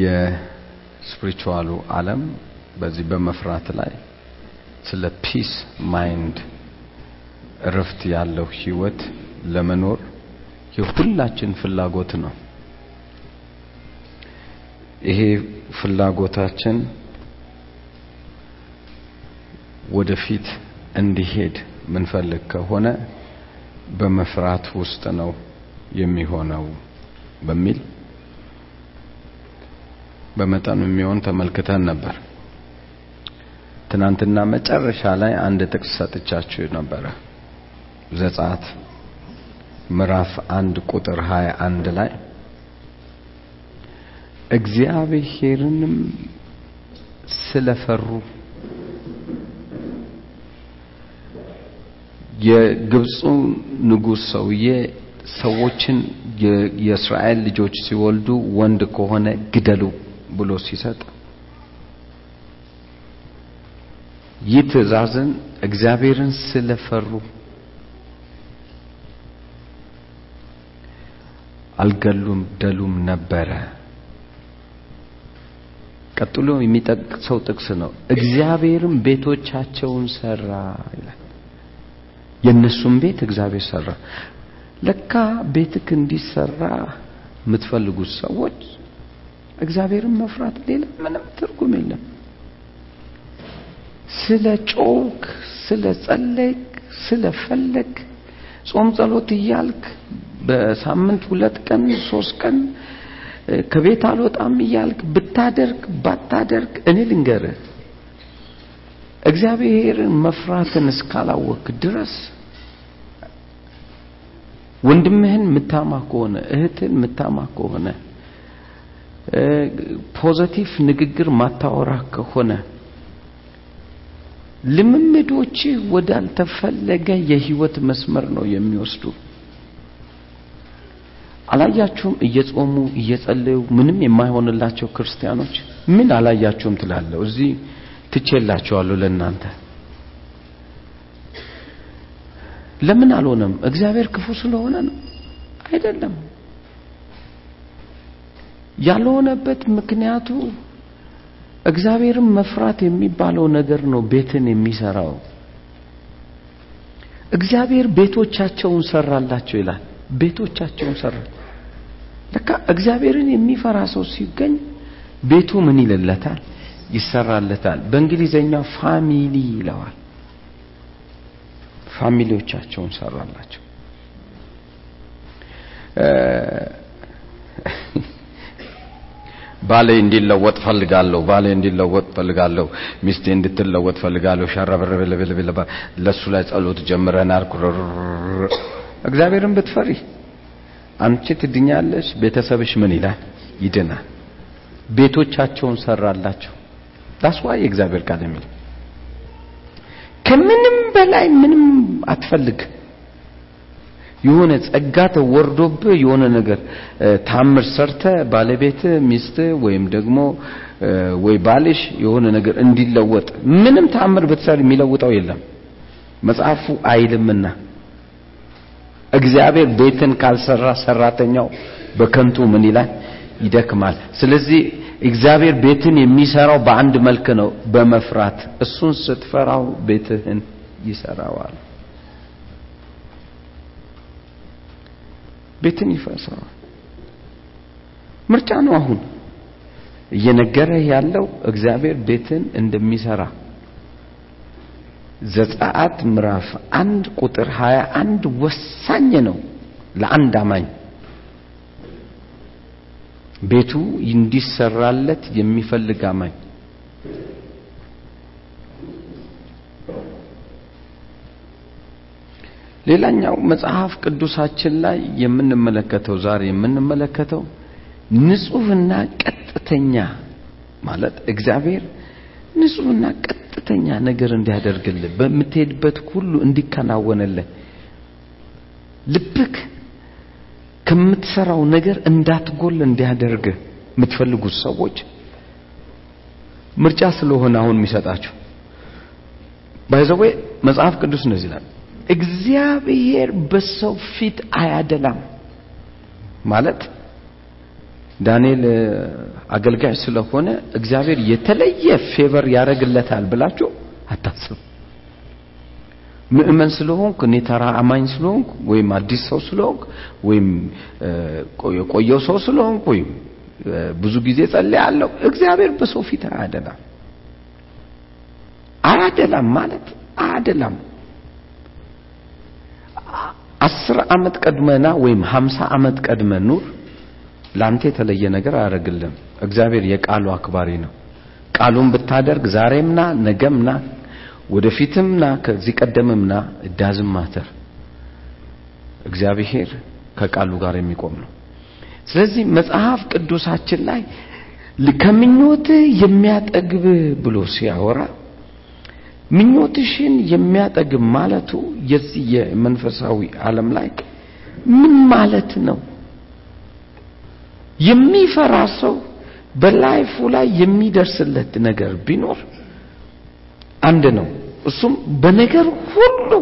የ spiritual ኡ ዓለም በዚህ በመፍራት ላይ ስለ peace mind እረፍት ያለው ህይወት ለመኖር የሁላችን ፍላጎት ነው። ይሄ ፍላጎታችን ወደፊት እንዲሄድ ምንፈልግ ከሆነ በመፍራት ውስጥ ነው የሚሆነው በሚል በመጠኑ የሚሆን ተመልክተን ነበር። ትናንትና መጨረሻ ላይ አንድ ጥቅስ ሰጥቻችሁ ነበረ። ዘጸአት ምዕራፍ አንድ ቁጥር ሀያ አንድ ላይ እግዚአብሔርንም ስለፈሩ የግብፁ ንጉሥ ሰውዬ ሰዎችን የእስራኤል ልጆች ሲወልዱ ወንድ ከሆነ ግደሉ ብሎ ሲሰጥ ይህ ትእዛዝን እግዚአብሔርን ስለፈሩ አልገሉም ደሉም ነበረ። ቀጥሎ የሚጠቅሰው ጥቅስ ነው። እግዚአብሔርም ቤቶቻቸውን ሰራ ይላል። የእነሱም ቤት እግዚአብሔር ሰራ። ለካ ቤትክ እንዲሰራ የምትፈልጉት ሰዎች እግዚአብሔርን መፍራት ሌላ ምንም ትርጉም የለም። ስለ ጮክ፣ ስለ ጸለይክ፣ ስለ ፈለግ ጾም ጸሎት እያልክ በሳምንት ሁለት ቀን ሶስት ቀን ከቤት አልወጣም እያልክ ብታደርግ ባታደርግ እኔ ልንገርህ እግዚአብሔርን መፍራትን እስካላወክ ድረስ ወንድምህን ምታማ ከሆነ እህትን ምታማ ከሆነ positive ንግግር ማታወራ ከሆነ ልምምዶች ወዳልተፈለገ የህይወት መስመር ነው የሚወስዱ። አላያችሁም? እየጾሙ እየጸለዩ ምንም የማይሆንላቸው ክርስቲያኖች ምን አላያችሁም ትላለሁ። እዚህ ትቼላችኋለሁ ለእናንተ። ለምን አልሆነም? እግዚአብሔር ክፉ ስለሆነ ነው? አይደለም። ያልሆነበት ምክንያቱ እግዚአብሔርን መፍራት የሚባለው ነገር ነው ቤትን የሚሰራው። እግዚአብሔር ቤቶቻቸውን ሰራላቸው ይላል። ቤቶቻቸውን ሰራ። ለካ እግዚአብሔርን የሚፈራ ሰው ሲገኝ ቤቱ ምን ይልለታል? ይሰራለታል። በእንግሊዘኛው family ይለዋል። family ዎቻቸውን ሰራላቸው። ባሌ እንዲለወጥ ፈልጋለሁ፣ ባሌ እንዲለወጥ ፈልጋለሁ፣ ሚስቴ እንድትለወጥ ፈልጋለሁ። ሸረብረብልብል ለሱ ላይ ጸሎት ጀምረናል። እግዚአብሔርን ብትፈሪ አንቺ ትድኛለሽ፣ ቤተሰብሽ ምን ይላል? ይድናል። ቤቶቻቸውን ሰራላቸው። ዳስዋ የእግዚአብሔር ቃል የሚል ከምንም በላይ ምንም አትፈልግ። የሆነ ጸጋ ተወርዶብህ የሆነ ነገር ታምር ሰርተ ባለቤት ሚስት ወይም ደግሞ ወይ ባልሽ የሆነ ነገር እንዲለወጥ ምንም ታምር ብትሰር የሚለውጠው የለም። መጽሐፉ አይልምና። እግዚአብሔር ቤትን ካልሰራ ሰራተኛው በከንቱ ምን ይላል? ይደክማል። ስለዚህ እግዚአብሔር ቤትን የሚሰራው በአንድ መልክ ነው በመፍራት። እሱን ስትፈራው ቤትህን ይሰራዋል ቤትን ይፈርሰዋል። ምርጫ ነው አሁን። እየነገረ ያለው እግዚአብሔር ቤትን እንደሚሰራ ዘጸአት ምዕራፍ አንድ ቁጥር ሀያ አንድ ወሳኝ ነው ለአንድ አማኝ። ቤቱ እንዲሰራለት የሚፈልግ አማኝ ሌላኛው መጽሐፍ ቅዱሳችን ላይ የምንመለከተው ዛሬ የምንመለከተው ንጹህና ቀጥተኛ ማለት እግዚአብሔር ንጹህና ቀጥተኛ ነገር እንዲያደርግልህ በምትሄድበት ሁሉ እንዲከናወንልህ ልብክ ከምትሰራው ነገር እንዳትጎል እንዲያደርግ የምትፈልጉት ሰዎች ምርጫ ስለሆነ አሁን የሚሰጣችሁ። ባይዘዌ መጽሐፍ ቅዱስ እንደዚህ ይላል እግዚአብሔር በሰው ፊት አያደላም ማለት ዳንኤል አገልጋይ ስለሆነ እግዚአብሔር የተለየ ፌቨር ያደርግለታል ብላችሁ አታስቡ። ምእመን ስለሆንክ እኔ ተራ አማኝ ስለሆንክ ወይም አዲስ ሰው ስለሆንክ ወይም የቆየው ሰው ስለሆንክ ወይም ብዙ ጊዜ ጸልያለሁ፣ እግዚአብሔር በሰው ፊት አያደላም። አያደላም ማለት አያደላም። አስር ዓመት ቀድመና ወይም ሀምሳ ዓመት ቀድመ ኑር ለአንተ የተለየ ነገር አያደርግልም። እግዚአብሔር የቃሉ አክባሪ ነው። ቃሉን ብታደርግ ዛሬምና ነገምና ወደፊትምና ከዚህ ቀደምምና ዳዝም ማተር እግዚአብሔር ከቃሉ ጋር የሚቆም ነው። ስለዚህ መጽሐፍ ቅዱሳችን ላይ ከምኞትህ የሚያጠግብ ብሎ ሲያወራ ምኞትሽን የሚያጠግብ ማለቱ የዚህ የመንፈሳዊ ዓለም ላይ ምን ማለት ነው? የሚፈራ ሰው በላይፉ ላይ የሚደርስለት ነገር ቢኖር አንድ ነው። እሱም በነገር ሁሉ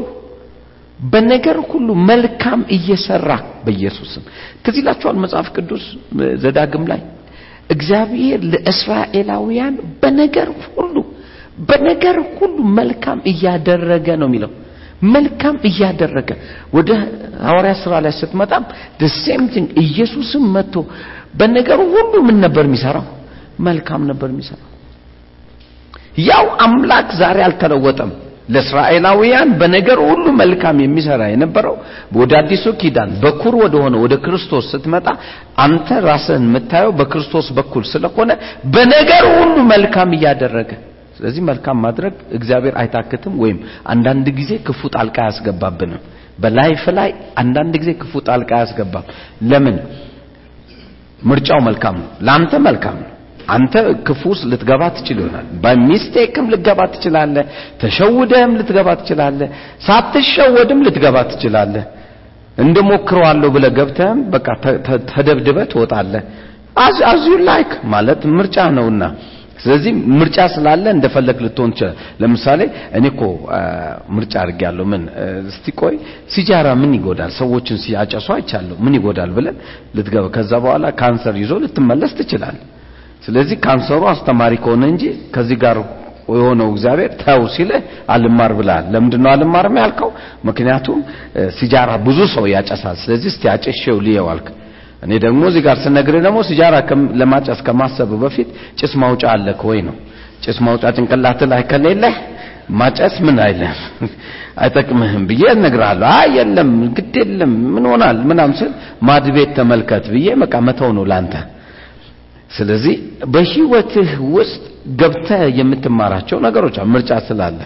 በነገር ሁሉ መልካም እየሰራ በኢየሱስም ይላችኋል መጽሐፍ ቅዱስ ዘዳግም ላይ እግዚአብሔር ለእስራኤላውያን በነገር ሁሉ በነገር ሁሉ መልካም እያደረገ ነው የሚለው። መልካም እያደረገ ወደ ሐዋርያ ስራ ላይ ስትመጣም same thing ኢየሱስም መጥቶ በነገር ሁሉ ምን ነበር የሚሰራው? መልካም ነበር የሚሰራው። ያው አምላክ ዛሬ አልተለወጠም። ለእስራኤላውያን በነገር ሁሉ መልካም የሚሰራ የነበረው ወደ አዲሱ ኪዳን በኩር ወደ ሆነ ወደ ክርስቶስ ስትመጣ አንተ ራስህን የምታየው በክርስቶስ በኩል ስለሆነ በነገር ሁሉ መልካም እያደረገ ስለዚህ መልካም ማድረግ እግዚአብሔር አይታክትም ወይም አንዳንድ ጊዜ ክፉ ጣልቃ አያስገባብንም። በላይፍ ላይ አንዳንድ ጊዜ ክፉ ጣልቃ አያስገባም። ለምን? ምርጫው መልካም ነው። ለአንተ መልካም ነው። አንተ ክፉ ውስጥ ልትገባ ትችል ይሆናል። በሚስቴክም ልትገባ ትችላለህ። ተሸውደህም ልትገባ ትችላለህ። ሳትሸወድም ልትገባ ትችላለህ። እንደሞክረዋለሁ ብለህ ገብተህም በቃ ተደብድበህ ትወጣለህ። as you like ማለት ምርጫ ነውና ስለዚህ ምርጫ ስላለ እንደፈለክ ልትሆን ይችላል ለምሳሌ እኔ እኮ ምርጫ አድርጌያለሁ። ምን እስቲ ቆይ ሲጃራ ምን ይጎዳል? ሰዎችን ሲያጨሱ አይቻለሁ። ምን ይጎዳል ብለን ልትገባ ከዛ በኋላ ካንሰር ይዞ ልትመለስ ትችላል ስለዚህ ካንሰሩ አስተማሪ ከሆነ እንጂ ከዚህ ጋር የሆነው እግዚአብሔር ተው ሲለ አልማር ብላል ለምንድነው አልማርም ያልከው? ምክንያቱም ሲጃራ ብዙ ሰው ያጨሳል። ስለዚህ እስቲ አጨሼው ልየው አልክ እኔ ደግሞ እዚህ ጋር ስነግርህ ደግሞ ሲጃራ ለማጨስ ከማሰብ በፊት ጭስ ማውጫ አለ ወይ ነው? ጭስ ማውጫ ጭንቅላት ላይ ከሌለ ማጨስ ምን አይለም አይጠቅምህም ብዬ እነግርሃለሁ። አይ የለም ግድ የለም። ምን ሆናል? ምናም ስል ማድቤት ተመልከት ብዬ በቃ መተው ነው ላንተ። ስለዚህ በህይወትህ ውስጥ ገብተህ የምትማራቸው ነገሮች ምርጫ ስላለ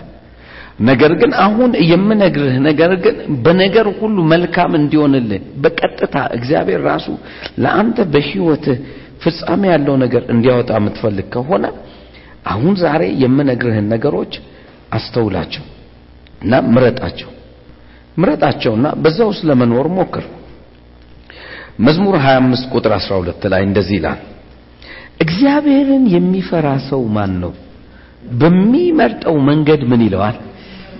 ነገር ግን አሁን የምነግርህ ነገር ግን በነገር ሁሉ መልካም እንዲሆንልህ በቀጥታ እግዚአብሔር ራሱ ለአንተ በህይወትህ ፍጻሜ ያለው ነገር እንዲያወጣ የምትፈልግ ከሆነ አሁን ዛሬ የምነግርህን ነገሮች አስተውላቸው እና ምረጣቸው። ምረጣቸውና በዛ ውስጥ ለመኖር ሞክር። መዝሙር 25 ቁጥር 12 ላይ እንደዚህ ይላል እግዚአብሔርን የሚፈራ ሰው ማን ነው? በሚመርጠው መንገድ ምን ይለዋል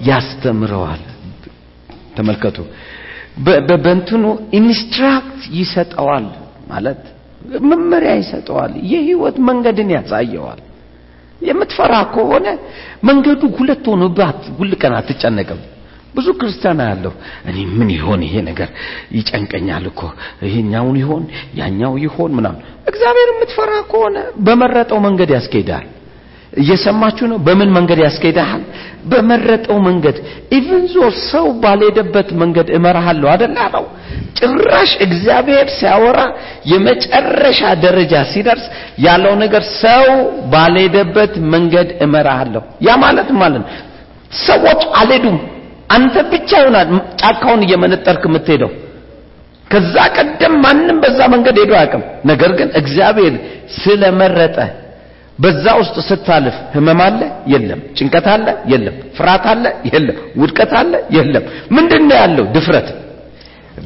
ያስተምረዋል። ተመልከቱ። በበንትኑ ኢንስትራክት ይሰጠዋል ማለት መመሪያ ይሰጠዋል። የህይወት መንገድን ያሳየዋል። የምትፈራ ከሆነ መንገዱ ሁለት ሆኖባት ሁል ቀን አትጨነቅም። ብዙ ክርስቲያን ያለሁ እኔ ምን ይሆን ይሄ ነገር? ይጨንቀኛል እኮ። ይሄኛውን ይሆን ያኛው ይሆን ምናምን። እግዚአብሔር የምትፈራ ከሆነ በመረጠው መንገድ ያስኬዳል እየሰማችሁ ነው? በምን መንገድ ያስኬዳል በመረጠው መንገድ። even though ሰው ባልሄደበት መንገድ እመራሃለሁ አደለ ያለው ጭራሽ እግዚአብሔር ሲያወራ የመጨረሻ ደረጃ ሲደርስ ያለው ነገር ሰው ባልሄደበት መንገድ እመራሃለሁ። ያ ማለት ማለት ሰዎች አልሄዱም። አንተ ብቻ ይሆናል ጫካውን እየመነጠርክ የምትሄደው። ከዛ ቀደም ማንም በዛ መንገድ ሄዶ አያውቅም። ነገር ግን እግዚአብሔር ስለመረጠ በዛ ውስጥ ስታልፍ ህመም አለ? የለም። ጭንቀት አለ? የለም። ፍርሃት አለ? የለም። ውድቀት አለ? የለም። ምንድነው ያለው? ድፍረት።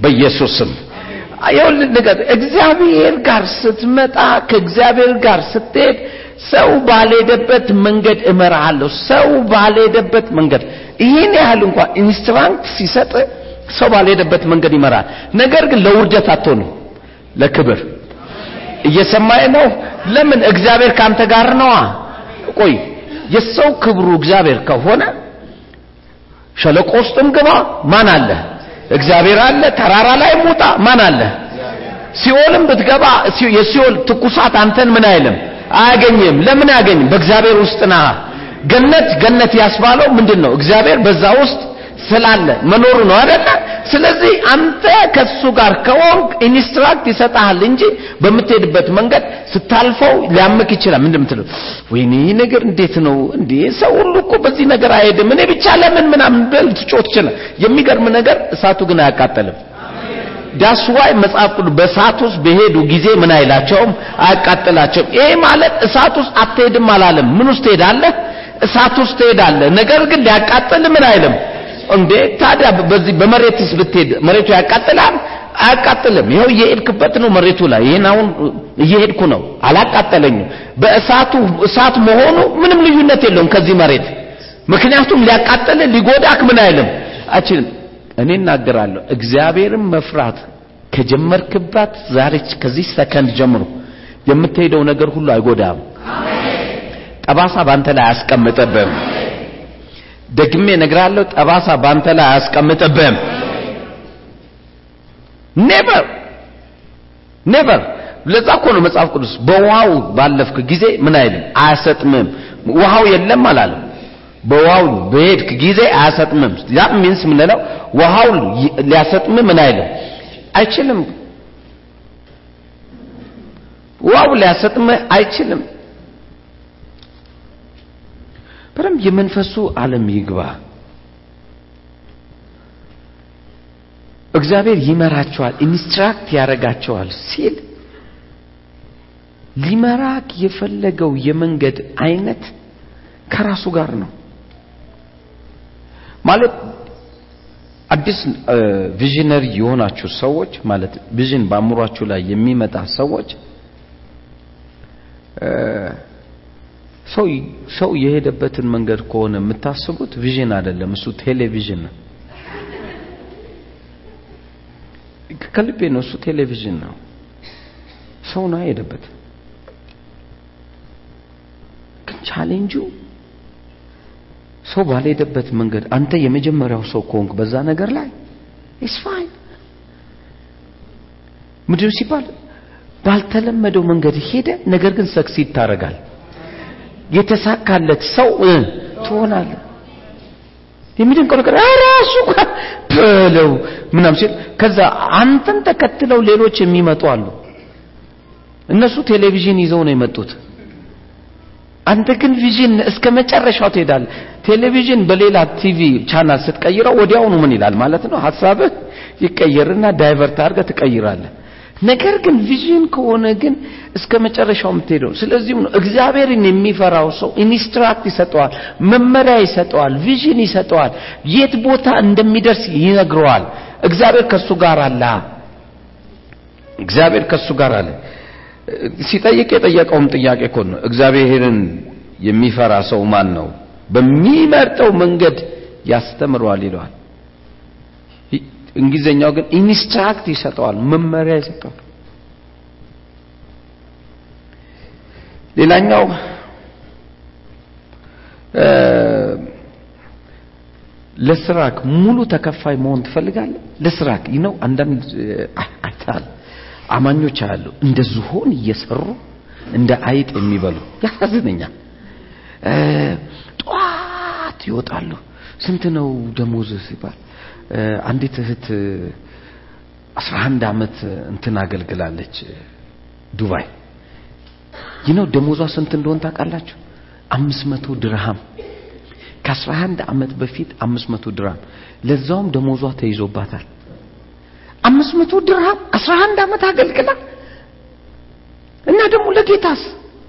በኢየሱስ ስም። ይኸውልህ ነገር እግዚአብሔር ጋር ስትመጣ ከእግዚአብሔር ጋር ስትሄድ ሰው ባልሄደበት መንገድ እመራሃለሁ። ሰው ባልሄደበት መንገድ። ይህን ያህል እንኳን ኢንስትራክት ሲሰጥ ሰው ባልሄደበት መንገድ ይመራል። ነገር ግን ለውርደት አትሆንም። ለክብር እየሰማኝ ነው? ለምን? እግዚአብሔር ካንተ ጋር ነዋ። ቆይ የሰው ክብሩ እግዚአብሔር ከሆነ ሸለቆ ውስጥም ግባ ማን አለ? እግዚአብሔር አለ። ተራራ ላይ ሙጣ ማን አለ? ሲኦልም ብትገባ የሲኦል ትኩሳት አንተን ምን አይልም? አያገኝም። ለምን አያገኝም? በእግዚአብሔር ውስጥ ና ገነት ገነት ያስባለው ምንድን ነው እግዚአብሔር በዛ ውስጥ ስላለ መኖሩ ነው አይደለ? ስለዚህ አንተ ከሱ ጋር ከሆንክ instruct ይሰጣል እንጂ በምትሄድበት መንገድ ስታልፈው ሊያምክ ይችላል። ምንድን ምትለው ወይኔ ነገር እንዴት ነው? እንዴ ሰው ሁሉ እኮ በዚህ ነገር አይሄድም። እኔ ብቻ ለምን ምናምን ብል ትጮህ ይችላል የሚገርም ነገር እሳቱ ግን አያቃጠልም ዳስዋይ መጽሐፍ ቅዱስ በእሳት ውስጥ በሄዱ ጊዜ ምን አይላቸውም? አያቃጥላቸውም። ይሄ ማለት እሳት ውስጥ አትሄድም አላለም። ምን ውስጥ ትሄዳለህ? እሳት ውስጥ ትሄዳለህ። ነገር ግን ሊያቃጥል ምን አይልም እንዴ? ታዲያ በዚህ በመሬትስ ብትሄድ መሬቱ ያቃጥላል? አያቃጥልም። ይኸው እየሄድክበት ነው መሬቱ ላይ። ይህን አሁን እየሄድኩ ነው። አላቃጠለኝም። በእሳቱ እሳት መሆኑ ምንም ልዩነት የለውም ከዚህ መሬት። ምክንያቱም ሊያቃጥል ሊጎዳክ ምን አይልም? አይችልም እኔ እናገራለሁ። እግዚአብሔርን መፍራት ከጀመርክባት ዛሬ ከዚህ ሰከንድ ጀምሮ የምትሄደው ነገር ሁሉ አይጎዳም። ጠባሳ ባንተ ላይ አያስቀምጥብህም ደግሜ ነግራለሁ ጠባሳ ባንተ ላይ አያስቀምጥብህም። never never ለዛ እኮ ነው መጽሐፍ ቅዱስ በውሃው ባለፍክ ጊዜ ምን አይልም? አያሰጥምም። ውሃው የለም አላለም። በውሃው በሄድክ ጊዜ አያሰጥምም። ያ means ምንለው ውሃው ሊያሰጥም ምን አይልም? አይችልም። ውሃው ሊያሰጥም አይችልም በደንብ የመንፈሱ ዓለም ይግባ። እግዚአብሔር ይመራቸዋል instruct ያደርጋቸዋል ሲል ሊመራክ የፈለገው የመንገድ አይነት ከራሱ ጋር ነው። ማለት አዲስ visionary የሆናችሁ ሰዎች ማለት vision በአእምሯችሁ ላይ የሚመጣ ሰዎች ሰው ሰው የሄደበትን መንገድ ከሆነ የምታስቡት vision አይደለም እሱ ቴሌቪዥን ነው። ከልቤ ነው እሱ ቴሌቪዥን ነው። ሰው ነው የሄደበት። ግን ቻሌንጁ ሰው ባልሄደበት መንገድ አንተ የመጀመሪያው ሰው ከሆንክ በዛ ነገር ላይ it's fine ምድር ሲባል ባልተለመደው መንገድ ሄደ ነገር ግን succeed ታረጋል የተሳካለት ሰው ትሆናለ የሚደንቀው ነገር ራሱ በለው ምናም ሲል ከዛ አንተን ተከትለው ሌሎች የሚመጡ አሉ። እነሱ ቴሌቪዥን ይዘው ነው የመጡት። አንተ ግን vision እስከ መጨረሻው ትሄዳለህ። ቴሌቪዥን በሌላ TV channel ስትቀይረው ወዲያውኑ ምን ይላል ማለት ነው? ሀሳብህ ይቀየርና divert አድርገህ ትቀይራለህ ነገር ግን vision ከሆነ ግን እስከ መጨረሻው የምትሄደው ስለዚህም ነው እግዚአብሔርን የሚፈራው ሰው instruct ይሰጠዋል መመሪያ ይሰጠዋል vision ይሰጠዋል። የት ቦታ እንደሚደርስ ይነግረዋል። እግዚአብሔር ከሱ ጋር አለ። እግዚአብሔር ከሱ ጋር አለ። ሲጠይቅ የጠየቀውም ጥያቄ እኮ ነው። እግዚአብሔርን የሚፈራ ሰው ማን ነው? በሚመርጠው መንገድ ያስተምረዋል ይለዋል እንግሊዘኛው ግን instruct ይሰጠዋል መመሪያ ይሰጠዋል። ሌላኛው ለስራክ ሙሉ ተከፋይ መሆን ትፈልጋለህ? ለስራክ ይነው አንዳንድ አማኞች አሉ እንደ ዝሆን እየሰሩ እንደ አይጥ የሚበሉ ያሳዝነኛል። ጠዋት ይወጣሉ። ስንት ነው ደሞዝ ሲባል አንዲት እህት 11 ዓመት እንትን አገልግላለች ዱባይ። ይነው ደሞዟ ስንት እንደሆን ታውቃላችሁ? 500 ድርሃም። ከ11 ዓመት በፊት 500 ድርሃም። ለዛውም ደሞዟ ተይዞባታል። 500 ድርሃም 11 ዓመት አገልግላ። እና ደግሞ ለጌታስ?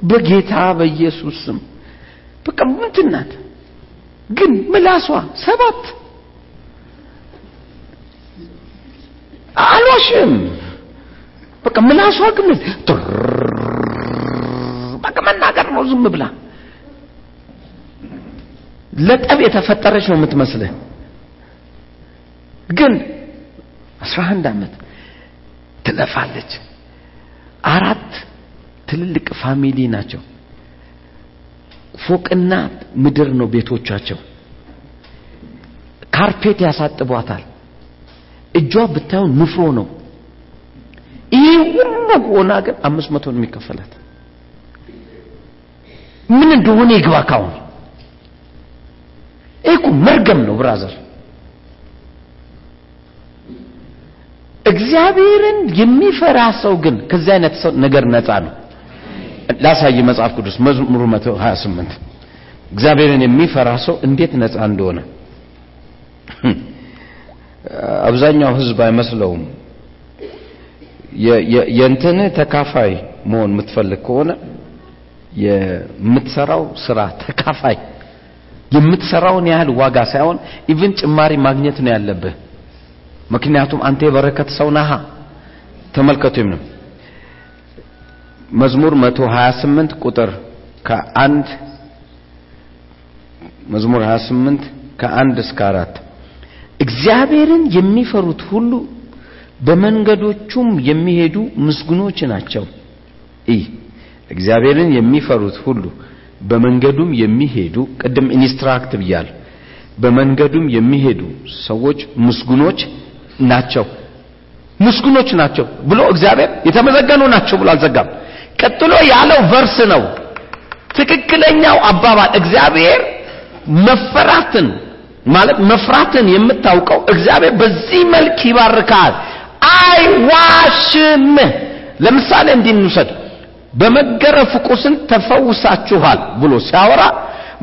በጌታ በኢየሱስ ስም። በቃ ምንድን ናት ግን ምላሷ ሰባት አልዋሽም በቃ ምላሷ ግን በቃ መናገር ነው ዝም ብላ ለጠብ የተፈጠረች ነው የምትመስልህ ግን 11 ዓመት ትለፋለች አራት ትልልቅ ፋሚሊ ናቸው። ፎቅና ምድር ነው ቤቶቻቸው። ካርፔት ያሳጥቧታል። እጇ ብታዩ ንፍሮ ነው። ይህ ሁሉ ሆና ግን አምስት መቶ ነው የሚከፈላት። ምን እንደሆነ ይግባ ካሁን ይህ መርገም ነው ብራዘር። እግዚአብሔርን የሚፈራ ሰው ግን ከዚህ አይነት ሰው ነገር ነፃ ነው። ላሳይ መጽሐፍ ቅዱስ መዝሙር 128 እግዚአብሔርን የሚፈራ ሰው እንዴት ነፃ እንደሆነ አብዛኛው ህዝብ አይመስለውም። የእንትን ተካፋይ መሆን የምትፈልግ ከሆነ የምትሰራው ስራ ተካፋይ የምትሰራውን ያህል ዋጋ ሳይሆን ኢቭን ጭማሪ ማግኘት ነው ያለብህ። ምክንያቱም አንተ የበረከት ሰው ነሃ። ተመልከቱ ነው መዝሙር 128 ቁጥር ከአንድ መዝሙር 28 ከአንድ እስከ አራት እግዚአብሔርን የሚፈሩት ሁሉ በመንገዶቹም የሚሄዱ ምስጉኖች ናቸው። ይህ እግዚአብሔርን የሚፈሩት ሁሉ በመንገዱም የሚሄዱ ቅድም ኢንስትራክት ብያለሁ። በመንገዱም የሚሄዱ ሰዎች ምስጉኖች ናቸው። ምስጉኖች ናቸው ብሎ እግዚአብሔር የተመሰገኑ ናቸው ብሎ አልዘጋም። ቀጥሎ ያለው verse ነው ትክክለኛው አባባል። እግዚአብሔር መፈራትን ማለት መፍራትን የምታውቀው እግዚአብሔር በዚህ መልክ ይባርካል። አይዋሽም። ለምሳሌ እንዲህ እንውሰድ። በመገረፍ ቁስል ተፈውሳችኋል ብሎ ሲያወራ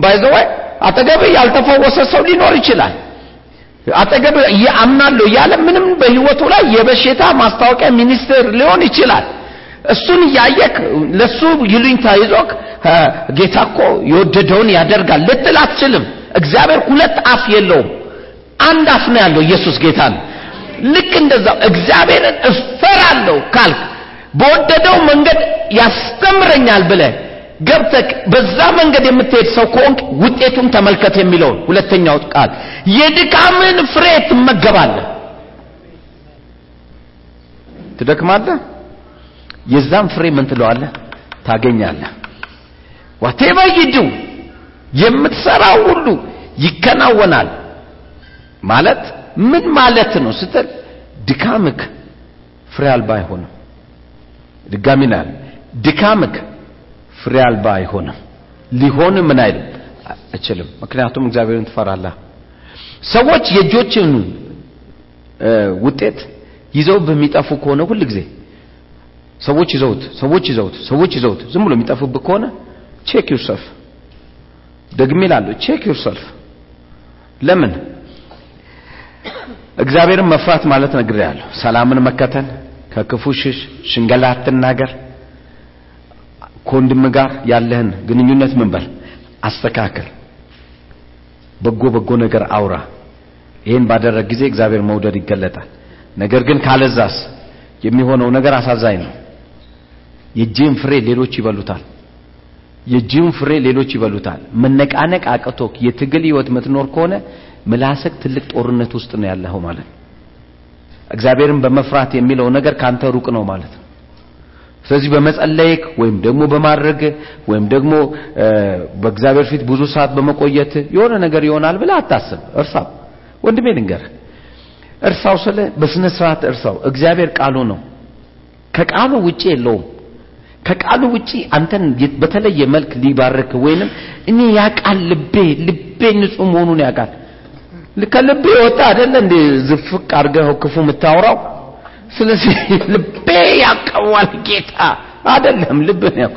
by the way አጠገብ ያልተፈወሰ ሰው ሊኖር ይችላል። አጠገብ አምናለሁ እያለ ምንም በህይወቱ ላይ የበሽታ ማስታወቂያ ሚኒስቴር ሊሆን ይችላል። እሱን እያየክ ለሱ ይሉኝታ ይዞክ ጌታ እኮ የወደደውን ያደርጋል ልትል አትችልም። እግዚአብሔር ሁለት አፍ የለውም፣ አንድ አፍ ነው ያለው። ኢየሱስ ጌታ ነው። ልክ እንደዛው እግዚአብሔርን እፈራለሁ ካልክ በወደደው መንገድ ያስተምረኛል ብለህ ገብተህ በዛ መንገድ የምትሄድ ሰው ከሆንክ ውጤቱን ተመልከት የሚለውን ሁለተኛው ቃል የድካምን ፍሬ ትመገባለህ። ትደክማለህ፣ የዛም ፍሬ ምን ትለዋለህ? ታገኛለህ። whatever you do የምትሰራው ሁሉ ይከናወናል። ማለት ምን ማለት ነው ስትል ድካምክ ፍሬ አልባ አይሆንም። ድጋሚ ናል ድካምክ ፍሬ አልባ አይሆንም። ሊሆን ምን አይልም አይችልም። ምክንያቱም እግዚአብሔርን ትፈራለህ። ሰዎች የእጆችን ውጤት ይዘው በሚጠፉ ከሆነ ሁል ጊዜ ሰዎች ይዘውት ሰዎች ይዘውት ሰዎች ይዘውት ዝም ብሎ የሚጠፉብህ ከሆነ check yourself ደግሜ እላለሁ። check yourself ለምን? እግዚአብሔርን መፍራት ማለት ነግሬሃለሁ። ሰላምን መከተል ከክፉ ሽሽ ሽንገላ አትናገር ከወንድም ጋር ያለህን ግንኙነት ምን በል? አስተካክል። በጎ በጎ ነገር አውራ። ይህን ባደረግ ጊዜ እግዚአብሔር መውደድ ይገለጣል። ነገር ግን ካለዛስ? የሚሆነው ነገር አሳዛኝ ነው። የእጅህን ፍሬ ሌሎች ይበሉታል የእጅህን ፍሬ ሌሎች ይበሉታል። መነቃነቅ አቅቶክ የትግል ህይወት ምትኖር ከሆነ ምላስክ ትልቅ ጦርነት ውስጥ ነው ያለኸው ማለት ነው። እግዚአብሔርን በመፍራት የሚለው ነገር ካንተ ሩቅ ነው ማለት ነው። ስለዚህ በመጸለይክ ወይም ደግሞ በማድረግ ወይም ደግሞ በእግዚአብሔር ፊት ብዙ ሰዓት በመቆየት የሆነ ነገር ይሆናል ብለህ አታስብ። እርሳው ወንድሜ ልንገርህ። እርሳው ስለ በስነ ስርዓት እርሳው። እግዚአብሔር ቃሉ ነው። ከቃሉ ውጪ የለውም ከቃሉ ውጪ አንተን በተለየ መልክ ሊባርክ ወይንም እኔ ያቃል ልቤ ልቤ ንጹህ መሆኑን ያውቃል ከልቤ ወጣ አይደለ እንዴ? ዝፍቅ አድርገህ ክፉ የምታወራው? ስለዚህ ልቤ ያቀዋል ጌታ። አይደለም ልብ ነው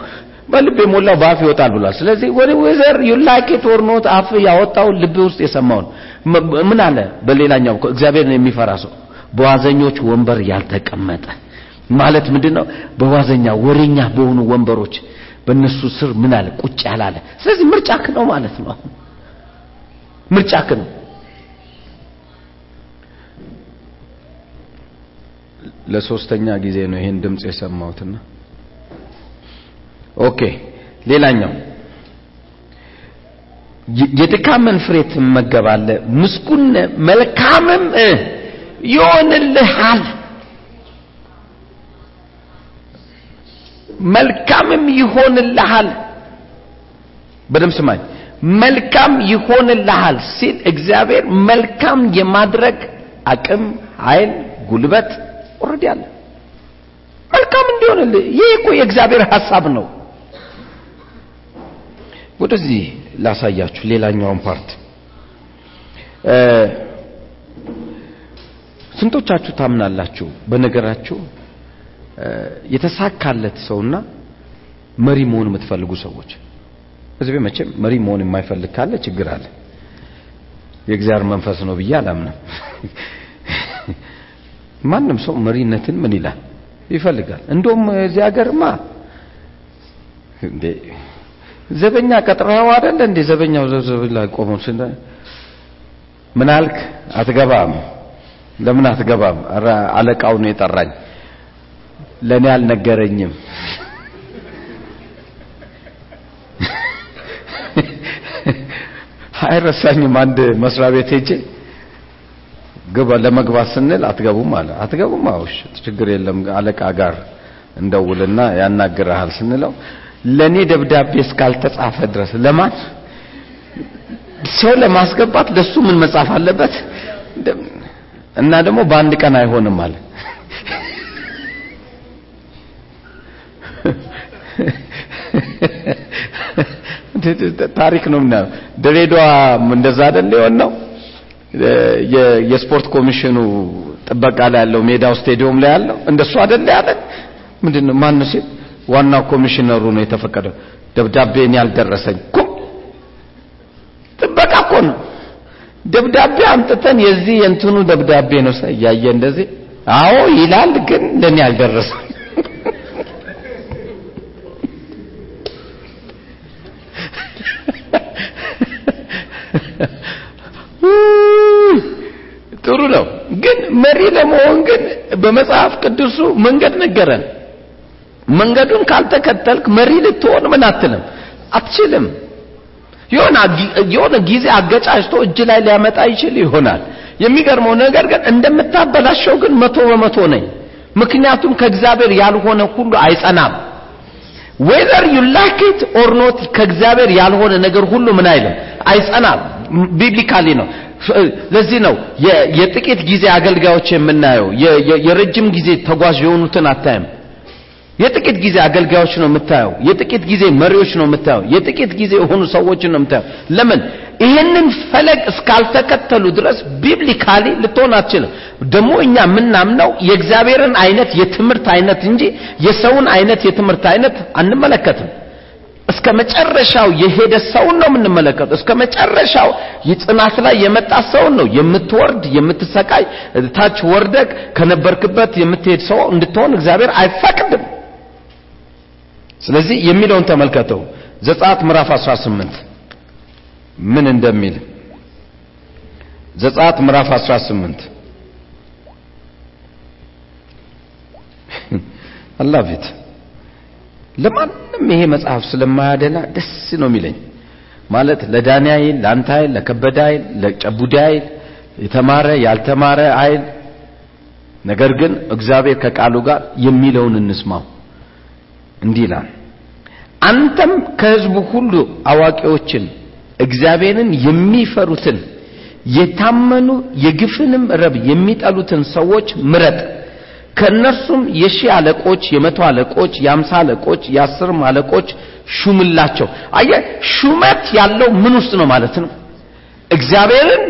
በልብ የሞላው በአፍ ይወጣል ብሏል። ስለዚህ ወደ whether you like it or not አፍ ያወጣው ልብ ውስጥ የሰማውን ምን አለ? በሌላኛው እግዚአብሔርን የሚፈራ ሰው በዋዘኞች ወንበር ያልተቀመጠ ማለት ምንድነው? በዋዘኛ ወሬኛ በሆኑ ወንበሮች በእነሱ ስር ምን አለ? ቁጭ ያላለ ስለዚህ ምርጫክ ነው ማለት ነው። ምርጫክ ነው። ለሶስተኛ ጊዜ ነው ይሄን ድምጽ የሰማሁትና። okay ሌላኛው። የድካምን ፍሬ ትመገባለህ ምስጉን መልካምም ይሆንልሃል መልካምም ይሆንልሃል። በደም ስማኝ። መልካም ይሆንልሃል ሲል እግዚአብሔር መልካም የማድረግ አቅም ኃይል ጉልበት already አለ። መልካም እንዲሆንልህ። ይህ እኮ የእግዚአብሔር ሐሳብ ነው። ወደዚህ ላሳያችሁ ሌላኛውን part። ስንቶቻችሁ ታምናላችሁ? በነገራችሁ የተሳካለት ሰውና መሪ መሆን የምትፈልጉ ሰዎች። ህዝቤ መቼም መሪ መሆን የማይፈልግ ካለ ችግር አለ። የእግዚአብሔር መንፈስ ነው ብዬ አላምንም። ማንም ሰው መሪነትን ምን ይላል? ይፈልጋል። እንደውም እዚህ ሀገርማ እንዴ ዘበኛ ቀጥረኸው አይደለ እንዴ? ዘበኛው ዘብዘብ ቆሞ ምን አትገባም። ለምን አትገባም? አለቃው ነው የጠራኝ ለእኔ አልነገረኝም። አይረሳኝም። አንድ መስሪያ ቤት ሄጄ ግባ ለመግባት ስንል አትገቡም አለ። አትገቡም? አውሽ ችግር የለም። አለቃ ጋር እንደውልና ያናግርሃል ስንለው ለኔ ደብዳቤ እስካልተጻፈ ድረስ ለማን? ሰው ለማስገባት ለሱ ምን መጻፍ አለበት? እና ደግሞ በአንድ ቀን አይሆንም አለ ታሪክ ነው ምናየው ድሬዳዋ እንደዛ አይደል የሆን ነው የስፖርት ኮሚሽኑ ጥበቃ ላይ ያለው ሜዳው ስቴዲየም ላይ ያለው እንደሱ አይደል ያለን ምንድነው ማን ሲል? ዋናው ኮሚሽነሩ ነው የተፈቀደው። ደብዳቤን ያልደረሰኝ ኩም ጥበቃ እኮ ነው። ደብዳቤ አምጥተን የዚህ የእንትኑ ደብዳቤ ነው እያየ እንደዚህ? አዎ ይላል ግን ለኔ አልደረሰም ጥሩ ነው ግን መሪ ለመሆን ግን በመጽሐፍ ቅዱሱ መንገድ ነገረን። መንገዱን ካልተከተልክ መሪ ልትሆን ምን አትልም? አትችልም። የሆነ ጊዜ አገጫጭቶ እጅ ላይ ሊያመጣ ይችል ይሆናል። የሚገርመው ነገር ግን እንደምታበላሸው ግን መቶ በመቶ ነኝ። ምክንያቱም ከእግዚአብሔር ያልሆነ ሁሉ አይጸናም። whether you like or not ከእግዚአብሔር ያልሆነ ነገር ሁሉ ምን አይልም? አይጸናም። biblically ነው ለዚህ ነው የጥቂት ጊዜ አገልጋዮች የምናየው። የረጅም ጊዜ ተጓዥ የሆኑትን አታይም። የጥቂት ጊዜ አገልጋዮች ነው የምታየው። የጥቂት ጊዜ መሪዎች ነው የምታየው። የጥቂት ጊዜ የሆኑ ሰዎችን ነው የምታየው። ለምን? ይህንን ፈለግ እስካልተከተሉ ድረስ ቢብሊካሊ ልትሆን አትችልም። ደግሞ እኛ የምናምነው የእግዚአብሔርን አይነት የትምህርት አይነት እንጂ የሰውን አይነት የትምህርት አይነት አንመለከትም እስከ መጨረሻው የሄደ ሰውን ነው የምንመለከተው። እስከ መጨረሻው የጽናት ላይ የመጣ ሰውን ነው የምትወርድ የምትሰቃይ ታች ወርደቅ ከነበርክበት የምትሄድ ሰው እንድትሆን እግዚአብሔር አይፈቅድም። ስለዚህ የሚለውን ተመልከተው። ዘጸአት ምዕራፍ 18 ምን እንደሚል ዘጸአት ምዕራፍ 18 አላፊት ለማንም ይሄ መጽሐፍ ስለማያደላ ደስ ነው የሚለኝ። ማለት ለዳኒ አይል ለአንተ አይል ለከበደ አይል ለጨቡዳ አይል የተማረ ያልተማረ አይል። ነገር ግን እግዚአብሔር ከቃሉ ጋር የሚለውን እንስማው። እንዲህ ይላል አንተም ከህዝቡ ሁሉ አዋቂዎችን እግዚአብሔርን የሚፈሩትን የታመኑ የግፍንም ረብ የሚጠሉትን ሰዎች ምረጥ ከእነርሱም የሺህ አለቆች የመቶ አለቆች የአምሳ አለቆች የአስርም አለቆች ሹምላቸው። አየ ሹመት ያለው ምን ውስጥ ነው ማለት ነው? እግዚአብሔርን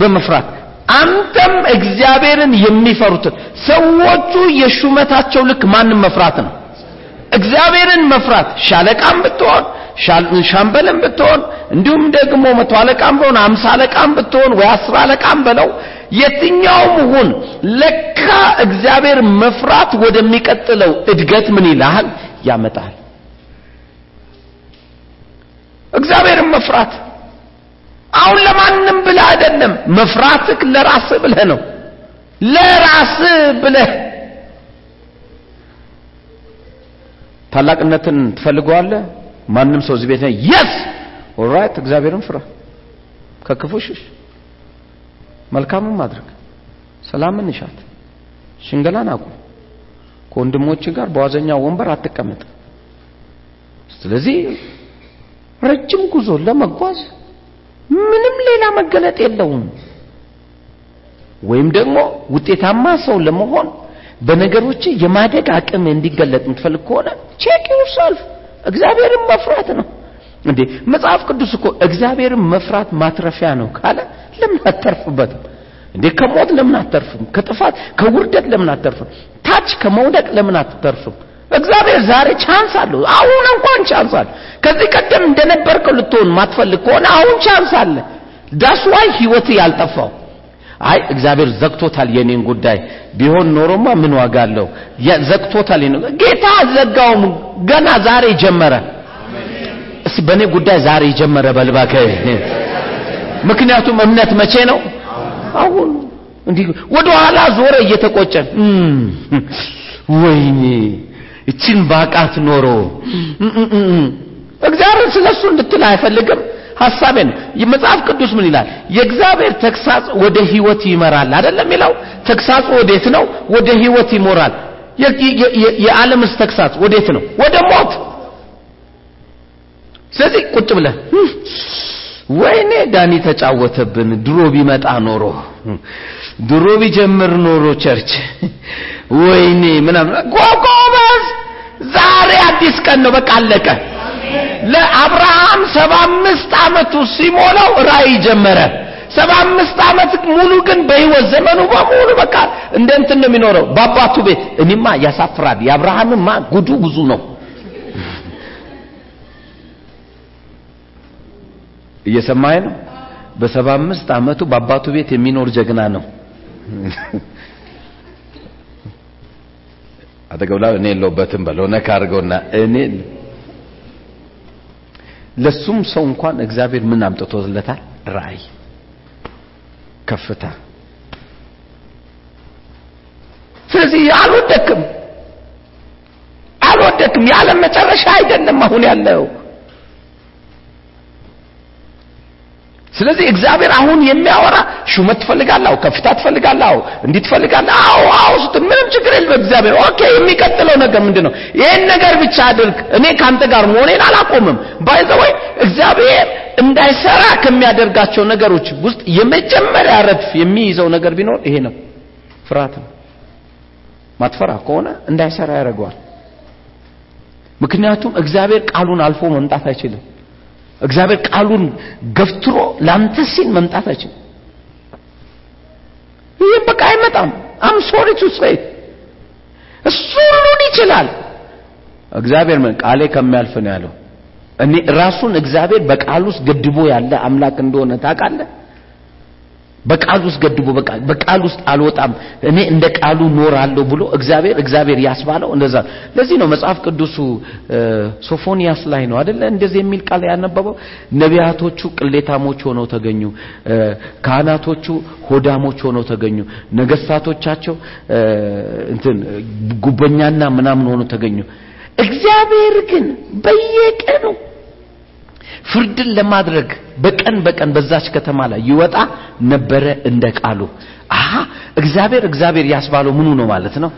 በመፍራት አንተም እግዚአብሔርን የሚፈሩትን። ሰዎቹ የሹመታቸው ልክ ማንም መፍራት ነው? እግዚአብሔርን መፍራት። ሻለቃም ብትሆን ሻምበልም ብትሆን እንዲሁም ደግሞ መቶ አለቃም ብሆን አምሳ አለቃም ብትሆን ወይ አስር አለቃም በለው የትኛውም ሁን ለካ እግዚአብሔር መፍራት ወደሚቀጥለው እድገት ምን ይልሃል? ያመጣል። እግዚአብሔርን መፍራት። አሁን ለማንም ብለህ አይደለም መፍራትህ ለራስህ ብለህ ነው። ለራስህ ብለህ። ታላቅነትን ትፈልገዋለህ? ማንም ሰው እዚህ ቤት yes! alright እግዚአብሔርን ፍራ። ከክፉ ሽሽ መልካምን ማድረግ ሰላምን እሻት። ሽንገላን አቁም። ከወንድሞች ጋር በዋዘኛ ወንበር አትቀመጥ። ስለዚህ ረጅም ጉዞ ለመጓዝ ምንም ሌላ መገለጥ የለውም። ወይም ደግሞ ውጤታማ ሰው ለመሆን በነገሮች የማደግ አቅም እንዲገለጥ የምትፈልግ ከሆነ check yourself እግዚአብሔርን መፍራት ነው። እንዴ! መጽሐፍ ቅዱስ እኮ እግዚአብሔርን መፍራት ማትረፊያ ነው ካለ ለምን አተርፍበትም እንዴ ከሞት ለምን አተርፍም ከጥፋት ከውርደት ለምን አተርፍም ታች ከመውደቅ ለምን አትተርፍም እግዚአብሔር ዛሬ chance አለው። አሁን እንኳን chance አለ። ከዚህ ቀደም እንደነበርከው ልትሆን ማትፈልግ ከሆነ አሁን chance አለ። that's ህይወት ያልጠፋው። አይ እግዚአብሔር ዘግቶታል የኔን ጉዳይ። ቢሆን ኖሮማ ምን ዋጋ አለው? ዘግቶታል ጌታ ዘጋውም ገና ዛሬ ጀመረ። እስቲ በእኔ ጉዳይ ዛሬ ጀመረ በልባከ ምክንያቱም እምነት መቼ ነው? አሁን እንዲህ ወደ ኋላ ዞረ እየተቆጨ ወይኔ እችን ባቃት ኖሮ። እግዚአብሔር ስለሱ እንድትል አይፈልግም። ሐሳቤን የመጽሐፍ ቅዱስ ምን ይላል? የእግዚአብሔር ተግሳጽ ወደ ህይወት ይመራል አይደለም ይላው ተግሳጽ ወዴት ነው? ወደ ህይወት ይሞራል። የዓለምስ ተግሳጽ ወዴት ነው? ወደ ሞት። ስለዚህ ቁጭ ብለ ወይኔ ዳኒ ተጫወተብን። ድሮ ቢመጣ ኖሮ ድሮ ቢጀምር ኖሮ church። ወይኔ ምናምን ጎጎበዝ! ዛሬ አዲስ ቀን ነው። በቃ አለቀ። ለአብርሃም ሰባ ዓመቱ ሲሞላው ራእይ ጀመረ። ሰባ አምስት ዓመት ሙሉ ግን በህይወት ዘመኑ በሙሉ በቃ እንደ ነው የሚኖረው። በአባቱ ቤት እኔማ ያሳፍራል። የአብርሃምማ ጉዱ ብዙ ነው እየሰማኸኝ ነው? በሰባ አምስት ዓመቱ በአባቱ ቤት የሚኖር ጀግና ነው። አጠገብላ እኔ የለውበትም በለው ነካ አድርገውና እኔ ለሱም ሰው እንኳን እግዚአብሔር ምን አምጥቶለታል? ራእይ ከፍታ። ስለዚህ አልወደክም አልወደክም። የዓለም መጨረሻ አይደለም አሁን ያለው ስለዚህ እግዚአብሔር አሁን የሚያወራ ሹመት ትፈልጋለህ? ከፍታ ትፈልጋለህ? እንዲህ ትፈልጋለህ? አዎ አዎ ምንም ችግር የለም እግዚአብሔር okay የሚቀጥለው ነገር ምንድን ነው ነገር ብቻ አድርግ። እኔ ከአንተ ጋር መሆኔን አላቆምም። by the way እግዚአብሔር እንዳይሰራ ከሚያደርጋቸው ነገሮች ውስጥ የመጀመሪያ ረድፍ የሚይዘው ነገር ቢኖር ይሄ ነው። ፍርሃት ነው። ማትፈራ ከሆነ እንዳይሰራ ያደርገዋል። ምክንያቱም እግዚአብሔር ቃሉን አልፎ መምጣት አይችልም እግዚአብሔር ቃሉን ገፍትሮ ላንተ ሲል መምጣት አይችልም። ይህ በቃ አይመጣም። I'm sorry to say እሱ ሁሉን ይችላል። እግዚአብሔር ምን ቃሌ ከሚያልፍ ነው ያለው። እኔ ራሱን እግዚአብሔር በቃል ውስጥ ገድቦ ያለ አምላክ እንደሆነ ታውቃለህ በቃል ውስጥ ገድቦ በቃ በቃል ውስጥ አልወጣም። እኔ እንደ ቃሉ ኖራለሁ ብሎ እግዚአብሔር እግዚአብሔር ያስባለው እንደዛ ለዚህ ነው መጽሐፍ ቅዱሱ ሶፎንያስ ላይ ነው አይደለ? እንደዚህ የሚል ቃል ያነበበው ነቢያቶቹ ቅሌታሞች ሆነው ተገኙ። ካህናቶቹ ሆዳሞች ሆነው ተገኙ። ነገስታቶቻቸው እንትን ጉበኛና ምናምን ሆነው ተገኙ። እግዚአብሔር ግን በየቀኑ ፍርድን ለማድረግ በቀን በቀን በዛች ከተማ ላይ ይወጣ ነበረ እንደ ቃሉ። አሃ! እግዚአብሔር እግዚአብሔር ያስባለው ምኑ ነው ማለት ነው?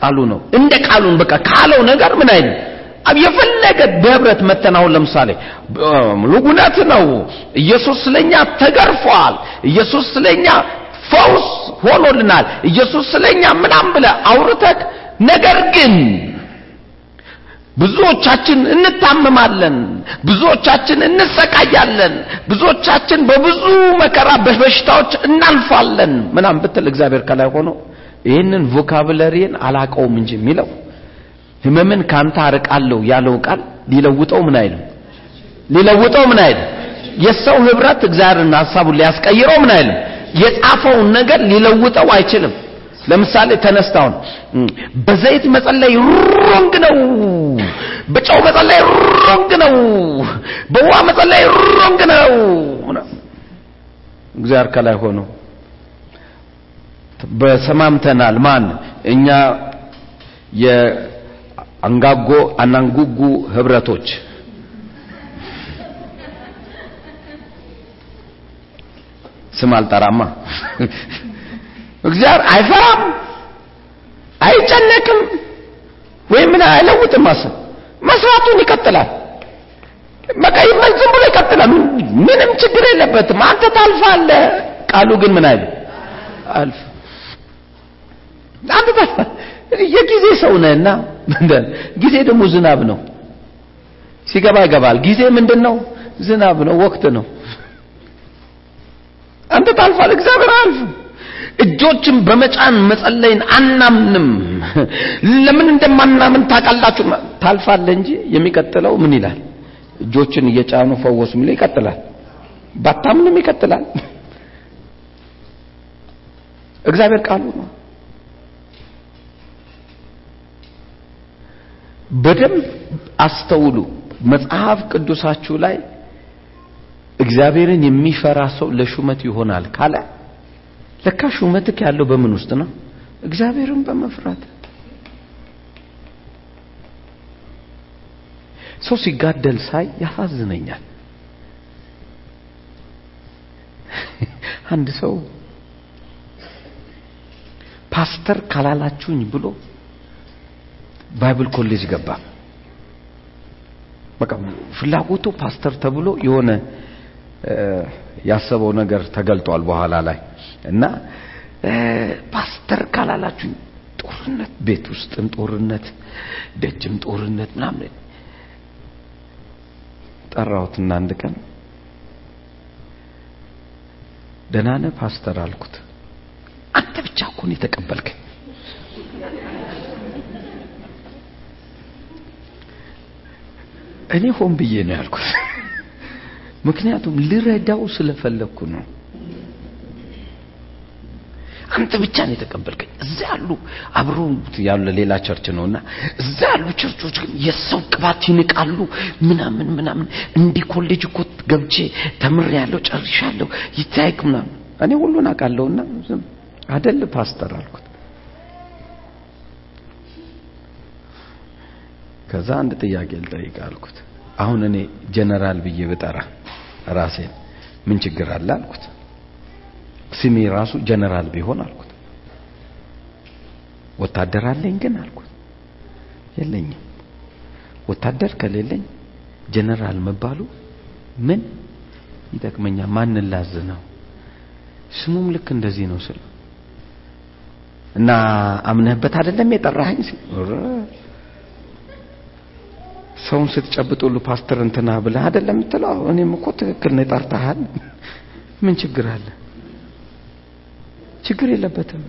ቃሉ ነው። እንደ ቃሉን በቃ ካለው ነገር ምን አይልም? የፈለገ በህብረት መተናውን ለምሳሌ እውነት ነው። ኢየሱስ ስለኛ ተገርፏል። ኢየሱስ ስለኛ ፈውስ ሆኖልናል። ኢየሱስ ስለኛ ምናም ብለ አውርተክ ነገር ግን ብዙዎቻችን እንታመማለን ብዙዎቻችን እንሰቃያለን ብዙዎቻችን በብዙ መከራ በበሽታዎች እናልፋለን ምናም ብትል እግዚአብሔር ከላይ ሆኖ ይህንን ቮካብለሪን አላቀውም እንጂ የሚለው ህመምን ካንተ አርቃለሁ ያለው ቃል ሊለውጠው ምን አይልም? ሊለውጠው ምን አይልም? የሰው ህብረት እግዚአብሔርን ሀሳቡን ሊያስቀይረው ምን አይልም? የጻፈውን ነገር ሊለውጠው አይችልም ለምሳሌ ተነስታውን በዘይት መጸለይ wrong ነው። በጨው መጸለይ wrong ነው። በውሃ መጸለይ wrong ነው። እግዚአብሔር ከላይ ሆኖ በሰማምተናል። ማን? እኛ የአንጋጎ አናንጉጉ ህብረቶች። ስም አልጠራማ እግዚአብሔር አይፈራም አይጨነቅም ወይም ምን አይለውጥም ማሰብ መስራቱን ይቀጥላል በቃ ዝም ብሎ ይቀጥላል። ምንም ችግር የለበትም። አንተ ታልፋለህ። ቃሉ ግን ምን አይል አልፍ አንተ ታልፋለህ። የጊዜ ሰው ነህና ጊዜ ደግሞ ዝናብ ነው። ሲገባ ይገባል። ጊዜ ምንድን ነው? ዝናብ ነው፣ ወቅት ነው። አንተ ታልፋለህ፣ እግዚአብሔር አያልፍም። እጆችን በመጫን መጸለይን አናምንም። ለምን እንደማናምን ታውቃላችሁ። ታልፋለህ እንጂ የሚቀጥለው ምን ይላል? እጆችን እየጫኑ ፈወሱ የሚለው ይቀጥላል። ባታምንም ይቀጥላል። እግዚአብሔር ቃሉ ነው። በደንብ አስተውሉ። መጽሐፍ ቅዱሳችሁ ላይ እግዚአብሔርን የሚፈራ ሰው ለሹመት ይሆናል ካለ ለካ ሹመትክ ያለው በምን ውስጥ ነው? እግዚአብሔርን በመፍራት ሰው ሲጋደል ሳይ ያሳዝነኛል። አንድ ሰው ፓስተር ካላላችሁኝ ብሎ Bible college ገባ። በቃ ፍላጎቱ ፓስተር ተብሎ የሆነ ያሰበው ነገር ተገልጧል በኋላ ላይ እና ፓስተር ካላላችሁኝ ጦርነት፣ ቤት ውስጥም ጦርነት፣ ደጅም ጦርነት ምናምን ጠራሁትና አንድ ቀን ደህና ነህ ፓስተር አልኩት። አንተ ብቻ እኮ ነው የተቀበልከኝ። እኔ ሆን ብዬ ነው ያልኩት። ምክንያቱም ልረዳው ስለፈለግኩ ነው። አንተ ብቻ ነው የተቀበልከኝ። እዛ ያሉ አብሮ ያለ ሌላ ቸርች ነውና እዛ ያሉ ቸርቾች ግን የሰው ቅባት ይንቃሉ ምናምን ምናምን። እንዲህ ኮሌጅ እኮ ገብቼ ተምሬያለሁ ጨርሻለሁ ይታይክ ምናምን። እኔ ሁሉን አውቃለሁና አደል ፓስተር አልኩት። ከዛ አንድ ጥያቄ ልጠይቅ አልኩት። አሁን እኔ ጀነራል ብዬ ብጠራ ራሴን ምን ችግር አለ አልኩት። ስሜ ራሱ ጀነራል ቢሆን አልኩት። ወታደር አለኝ ግን አልኩት የለኝም። ወታደር ከሌለኝ ጀነራል መባሉ ምን ይጠቅመኛል? ማንን ላዝ ነው? ስሙም ልክ እንደዚህ ነው ስል እና አምነህበት አይደለም የጠራኸኝ ሰውን ስትጨብጥ ሁሉ ፓስተር እንትና ብለህ አይደለም የምትለው? እኔም እኮ ትክክል ነው ምን ችግር አለ? ችግር የለበትም።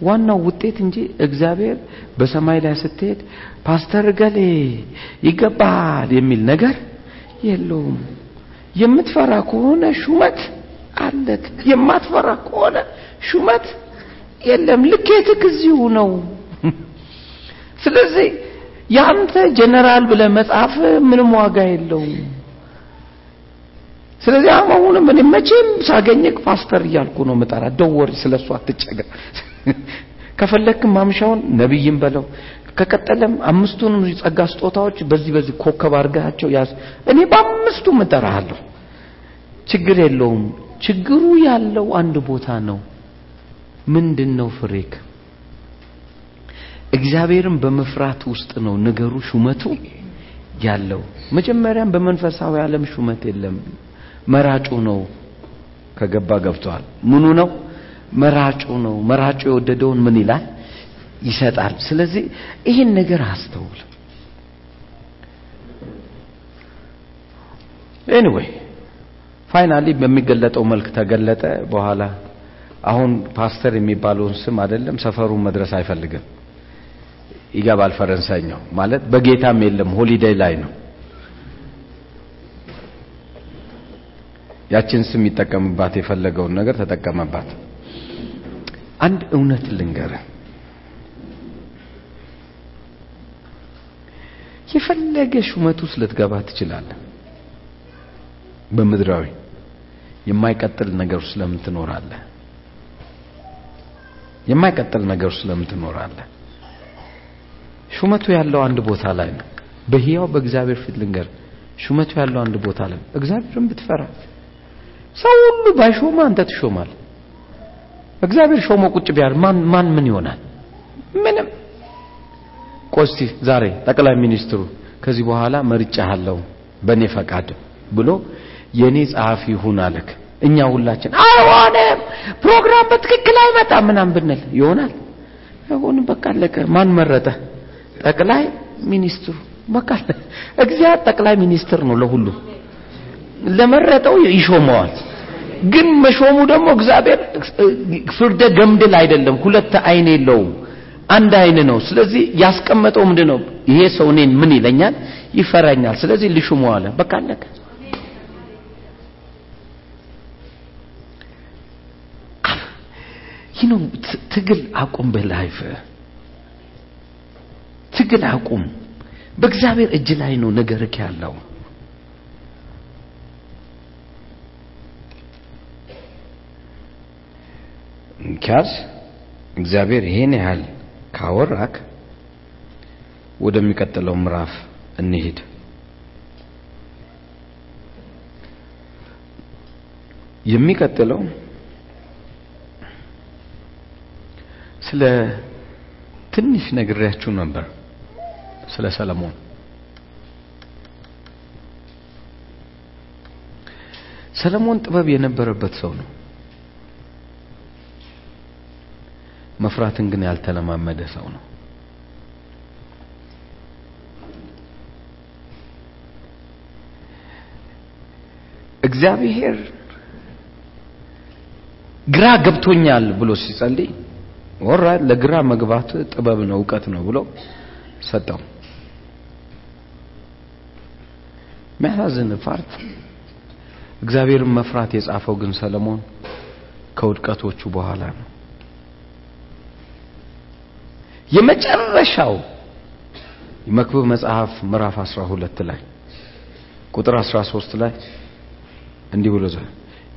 ዋናው ውጤት እንጂ እግዚአብሔር በሰማይ ላይ ስትሄድ ፓስተር ገሌ ይገባል የሚል ነገር የለውም። የምትፈራ ከሆነ ሹመት አለክ። የማትፈራ ከሆነ ሹመት የለም። ልኬትክ እዚሁ ነው። ስለዚህ ያንተ ጀነራል ብለህ መጻፍ ምንም ዋጋ የለውም። ስለዚህ አሁንም እኔ መቼም ሳገኘክ ፓስተር እያልኩ ነው መጠራ። don't worry ስለሱ አትቸገር። ከፈለክም ማምሻውን ነብይም በለው ከቀጠለም አምስቱንም ጸጋ ስጦታዎች በዚህ በዚህ ኮከብ አድርጋቸው ያዝ። እኔ በአምስቱም እጠራሃለሁ። ችግር የለውም። ችግሩ ያለው አንድ ቦታ ነው። ምንድነው ፍሬክ? እግዚአብሔርን በመፍራት ውስጥ ነው ነገሩ ሹመቱ ያለው። መጀመሪያም በመንፈሳዊ ዓለም ሹመት የለም። መራጩ ነው። ከገባ ገብቷል። ምኑ ነው? መራጩ ነው። መራጩ የወደደውን ምን ይላል? ይሰጣል። ስለዚህ ይህን ነገር አስተውል። anyway finally በሚገለጠው መልክ ተገለጠ። በኋላ አሁን ፓስተር የሚባለውን ስም አይደለም ሰፈሩን መድረስ አይፈልግም። ይገባል። ፈረንሳይኛው ማለት በጌታም የለም ሆሊዴይ ላይ ነው። ያችን ስም ይጠቀምባት የፈለገውን ነገር ተጠቀመባት። አንድ እውነት ልንገር፣ የፈለገ ሹመት ውስጥ ልትገባ ትችላለህ። በምድራዊ የማይቀጥል ነገር ውስጥ ለምን ትኖራለህ? የማይቀጥል ነገር ውስጥ ለምን ትኖራለህ? ሹመቱ ያለው አንድ ቦታ ላይ ነው። በሕያው በእግዚአብሔር ፊት ልንገር፣ ሹመቱ ያለው አንድ ቦታ ላይ እግዚአብሔርን ብትፈራ ሰው ሁሉ ባይሾማ አንተ ትሾማል። እግዚአብሔር ሾሞ ቁጭ ቢያል ማን ማን ምን ይሆናል? ምንም። ቆስቲ ዛሬ ጠቅላይ ሚኒስትሩ ከዚህ በኋላ መርጫሃለሁ በእኔ ፈቃድ ብሎ የእኔ ጸሐፊ ይሁን አለክ። እኛ ሁላችን አይሆንም ፕሮግራም በትክክል አይመጣም ምናም ብንል ይሆናል። አይሆንም በቃ አለቀ። ማን መረጠ? ጠቅላይ ሚኒስትሩ። በቃ እግዚአብሔር ጠቅላይ ሚኒስትር ነው ለሁሉ ለመረጠው ይሾመዋል። ግን መሾሙ ደግሞ እግዚአብሔር ፍርደ ገምድል አይደለም ሁለት አይን የለውም አንድ አይን ነው። ስለዚህ ያስቀመጠው ምንድን ነው ይሄ ሰው እኔን ምን ይለኛል? ይፈራኛል። ስለዚህ ልሹመው በቃ አለቀ። ይህ ትግል አቁም በላይፍ። ትግል አቁም። በእግዚአብሔር እጅ ላይ ነው ነገርክ ያለው እንኪያስ እግዚአብሔር ይሄን ያህል ካወራክ ወደሚቀጥለው ምዕራፍ እንሂድ። የሚቀጥለው ስለ ትንሽ ነግሬያችሁ ነበር ስለ ሰለሞን። ሰለሞን ጥበብ የነበረበት ሰው ነው መፍራትን ግን ያልተለማመደ ሰው ነው። እግዚአብሔር ግራ ገብቶኛል ብሎ ሲጸልይ ወራ ለግራ መግባት ጥበብ ነው እውቀት ነው ብሎ ሰጠው። የሚያሳዝን part እግዚአብሔርን መፍራት የጻፈው ግን ሰለሞን ከውድቀቶቹ በኋላ ነው የመጨረሻው የመክብብ መጽሐፍ ምዕራፍ 12 ላይ ቁጥር 13 ላይ እንዲህ ብሎ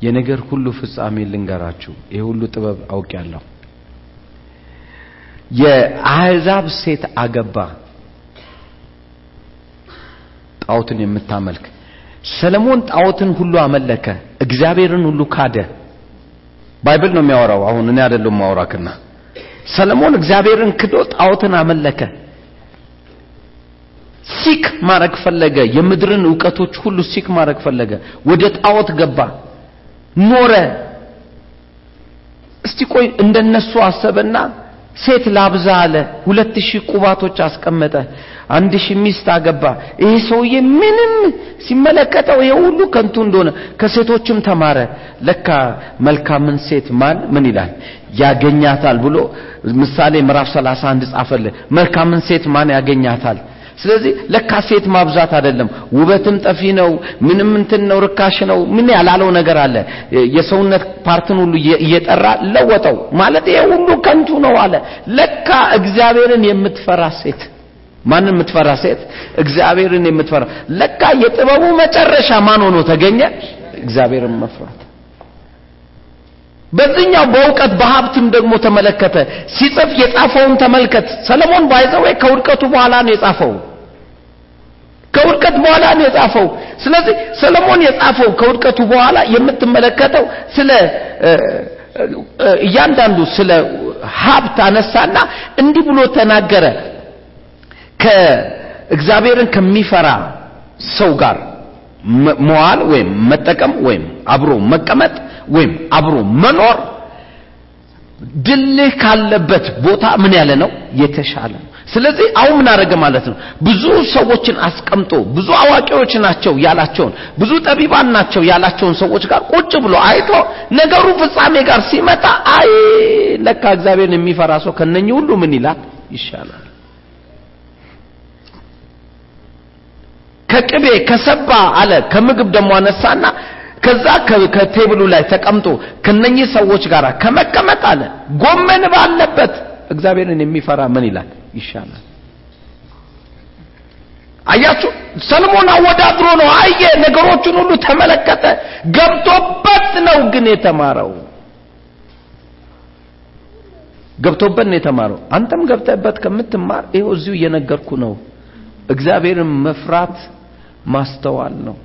የነገር ሁሉ ፍጻሜ ልንገራችሁ ይሄ ሁሉ ጥበብ አውቄያለሁ የአሕዛብ ሴት አገባ ጣዖትን የምታመልክ ሰለሞን ጣዖትን ሁሉ አመለከ እግዚአብሔርን ሁሉ ካደ። Bible ነው የሚያወራው። አሁን እኔ አይደለም ማወራክና ሰለሞን እግዚአብሔርን ክዶ ጣዖትን አመለከ። seek ማድረግ ፈለገ። የምድርን እውቀቶች ሁሉ seek ማድረግ ፈለገ። ወደ ጣዖት ገባ ኖረ። እስቲ ቆይ እንደነሱ አሰበና ሴት ላብዛ አለ። ሁለት ሺህ ቁባቶች አስቀመጠ። አንድ ሺህ ሚስት አገባ። ይሄ ሰውዬ ምንም ሲመለከተው ይሄ ሁሉ ከንቱ እንደሆነ ከሴቶችም ተማረ። ለካ መልካምን ሴት ማን ምን ይላል? ያገኛታል ብሎ ምሳሌ ምዕራፍ 31 ጻፈልን መልካምን ሴት ማን ያገኛታል ስለዚህ ለካ ሴት ማብዛት አይደለም። ውበትም ጠፊ ነው ምንም እንትን ነው ርካሽ ነው ምን ያላለው ነገር አለ? የሰውነት ፓርትን ሁሉ እየጠራ ለወጠው ማለት ይሄ ሁሉ ከንቱ ነው አለ። ለካ እግዚአብሔርን የምትፈራ ሴት ማንን የምትፈራ ሴት? እግዚአብሔርን የምትፈራ። ለካ የጥበቡ መጨረሻ ማን ሆኖ ተገኘ? እግዚአብሔርን መፍራት። በዚህኛው በእውቀት በሀብትም ደግሞ ተመለከተ። ሲጽፍ የጻፈውን ተመልከት። ሰለሞን ባይዘው ከውድቀቱ በኋላ ነው የጻፈው ከውድቀት በኋላ ነው የጻፈው። ስለዚህ ሰለሞን የጻፈው ከውድቀቱ በኋላ የምትመለከተው ስለ እያንዳንዱ ስለ ሀብት አነሳና እንዲህ ብሎ ተናገረ። ከእግዚአብሔርን ከሚፈራ ሰው ጋር መዋል ወይም መጠቀም ወይም አብሮ መቀመጥ ወይም አብሮ መኖር ድልህ ካለበት ቦታ ምን ያለ ነው? የተሻለ ነው ስለዚህ አሁን ምን አደረገ ማለት ነው? ብዙ ሰዎችን አስቀምጦ ብዙ አዋቂዎች ናቸው ያላቸውን ብዙ ጠቢባን ናቸው ያላቸውን ሰዎች ጋር ቁጭ ብሎ አይቶ ነገሩ ፍጻሜ ጋር ሲመጣ አይ ለካ እግዚአብሔርን የሚፈራ ሰው ከነኚህ ሁሉ ምን ይላል? ይሻላል። ከቅቤ ከሰባ አለ ከምግብ ደግሞ አነሳና ከዛ ከቴብሉ ላይ ተቀምጦ ከነኚህ ሰዎች ጋር ከመቀመጥ አለ። ጎመን ባለበት እግዚአብሔርን የሚፈራ ምን ይላል ይሻላል። አያችሁ? ሰለሞን አወዳድሮ ነው አየ ነገሮችን ሁሉ ተመለከተ። ገብቶበት ነው ግን የተማረው። ገብቶበት ነው የተማረው። አንተም ገብተበት ከምትማር ይኸው እዚሁ እየነገርኩ ነው። እግዚአብሔርን መፍራት ማስተዋል ነው።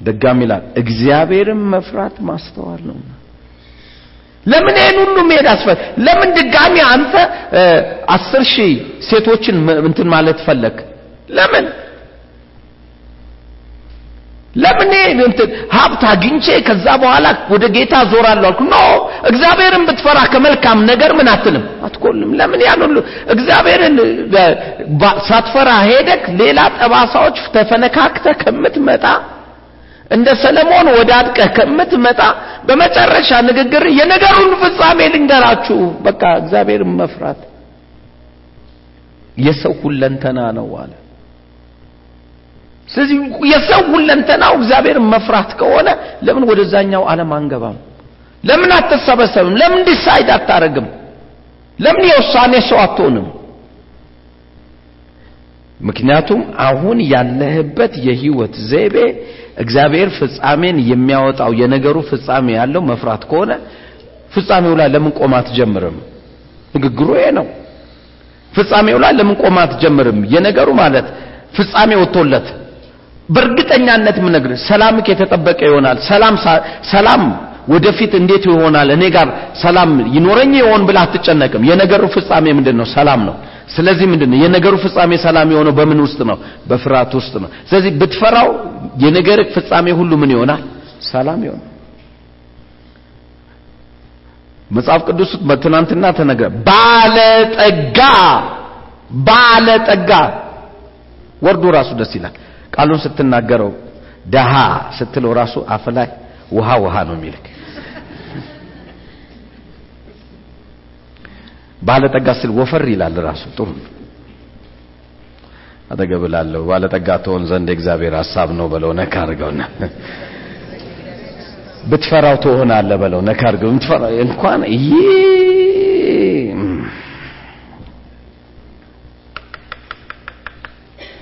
ደጋም ይላል እግዚአብሔርን መፍራት ማስተዋል ነው ለምን ይሄን ሁሉ መሄድ አስፈለገ ለምን ድጋሚ አንተ አስር ሺህ ሴቶችን እንትን ማለት ፈለግክ ለምን? ለምን እንትን ሀብት አግኝቼ ከዛ በኋላ ወደ ጌታ ዞራለሁ አልኩ? No! እግዚአብሔርን ብትፈራ ከመልካም ነገር ምን አትልም? አትጎድልም። ለምን ያን ሁሉ እግዚአብሔርን ሳትፈራ ሄደክ ሌላ ጠባሳዎች ተፈነካክተ ከምትመጣ እንደ ሰለሞን ወዳድቀህ ከምትመጣ በመጨረሻ ንግግር የነገሩን ፍጻሜ ልንገራችሁ። በቃ እግዚአብሔርን መፍራት። የሰው ሁለንተና ነው አለ። ስለዚህ የሰው ሁለንተናው እግዚአብሔርን መፍራት ከሆነ ለምን ወደዛኛው ዓለም አንገባም? ለምን አትሰበሰብም? ለምን decide አታረግም ለምን የውሳኔ ሰው አትሆንም ምክንያቱም አሁን ያለህበት የህይወት ዘይቤ እግዚአብሔር ፍጻሜን የሚያወጣው የነገሩ ፍጻሜ ያለው መፍራት ከሆነ ፍጻሜው ላይ ለምን ቆማ አትጀምርም? ንግግሩ ይሄ ነው። ፍጻሜው ላይ ለምን ቆማ አትጀምርም? የነገሩ ማለት ፍጻሜ ወጥቶለት በእርግጠኛነት ምነግር ሰላምክ የተጠበቀ ይሆናል። ሰላም ሰላም ወደፊት እንዴት ይሆናል? እኔ ጋር ሰላም ይኖረኝ ይሆን ብላ አትጨነቅም። የነገሩ ፍጻሜ ምንድን ነው ሰላም ነው ስለዚህ ምንድን ነው የነገሩ ፍጻሜ ሰላም የሆነው በምን ውስጥ ነው? በፍርሃት ውስጥ ነው። ስለዚህ ብትፈራው የነገር ፍጻሜ ሁሉ ምን ይሆናል? ሰላም ይሆናል። መጽሐፍ ቅዱስ በትናንትና ተነገረ። ባለጠጋ ባለጠጋ። ወርዱ ራሱ ደስ ይላል። ቃሉን ስትናገረው ደሃ ስትለው ራሱ አፍ ላይ ውሃ ውሃ ነው የሚልክ ባለጠጋ ስል ወፈር ይላል ራሱ። ጥሩ አጠገብ ላለሁ ባለጠጋ ትሆን ዘንድ የእግዚአብሔር ሐሳብ ነው በለው። ነካ አድርገውና ብትፈራው ትሆናለህ በለው። ነካ አድርገው። እንኳን ይሄ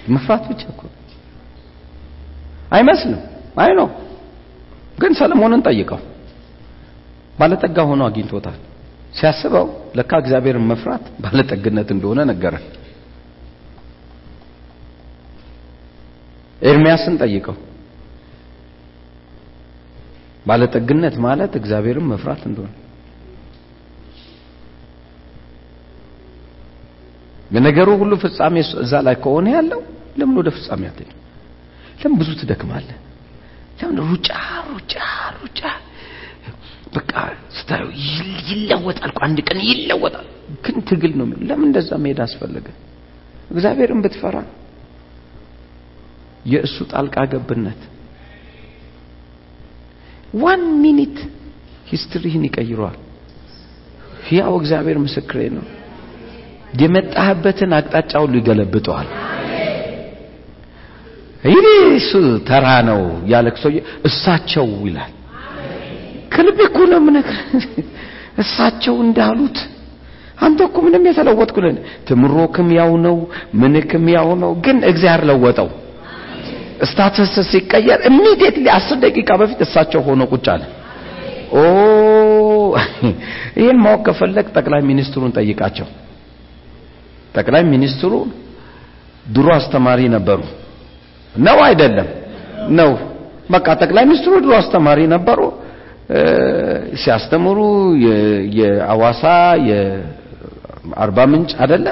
መፍራት ብቻ እኮ አይመስልም። አይ ነው ግን ሰለሞንን ጠይቀው። ባለጠጋ ሆኖ አግኝቶታል ሲያስበው ለካ እግዚአብሔርን መፍራት ባለጠግነት እንደሆነ ነገረ። ኤርሚያስን ጠይቀው ባለጠግነት ማለት እግዚአብሔርን መፍራት እንደሆነ። የነገሩ ሁሉ ፍጻሜ እዛ ላይ ከሆነ ያለው ለምን ወደ ፍጻሜ አትሄድ ለምን ብዙ ትደክማለህ? ለምን ሩጫ ሩጫ ሩጫ በቃ ስታየው ይለወጣል አንድ ቀን ይለወጣል። ግን ትግል ነው ለምን እንደዛ መሄድ አስፈለገ? እግዚአብሔርን ብትፈራ። የእሱ ጣልቃ ገብነት። One minute history ህን ይቀይረዋል። ያው እግዚአብሔር ምስክሬ ነው። የመጣህበትን አቅጣጫ ሁሉ ይገለብጠዋል። ይህ ተራ ነው ያለክ እሳቸው ይላል ከልቤ እኮ ነው የምነግርህ። እሳቸው እንዳሉት አንተ እኮ ምንም የተለወጥኩልን ትምሮክም ያው ነው ምንክም ያው ነው ግን እግዚአብሔር ለወጠው። status ሲቀየር immediately አስር ደቂቃ በፊት እሳቸው ሆኖ ቁጭ አለ። ኦ ይህን ማወቅ ከፈለግ ጠቅላይ ሚኒስትሩን ጠይቃቸው። ጠቅላይ ሚኒስትሩ ድሮ አስተማሪ ነበሩ። ነው አይደለም? ነው። በቃ ጠቅላይ ሚኒስትሩ ድሮ አስተማሪ ነበሩ ሲያስተምሩ የአዋሳ የአርባ ምንጭ አይደለ?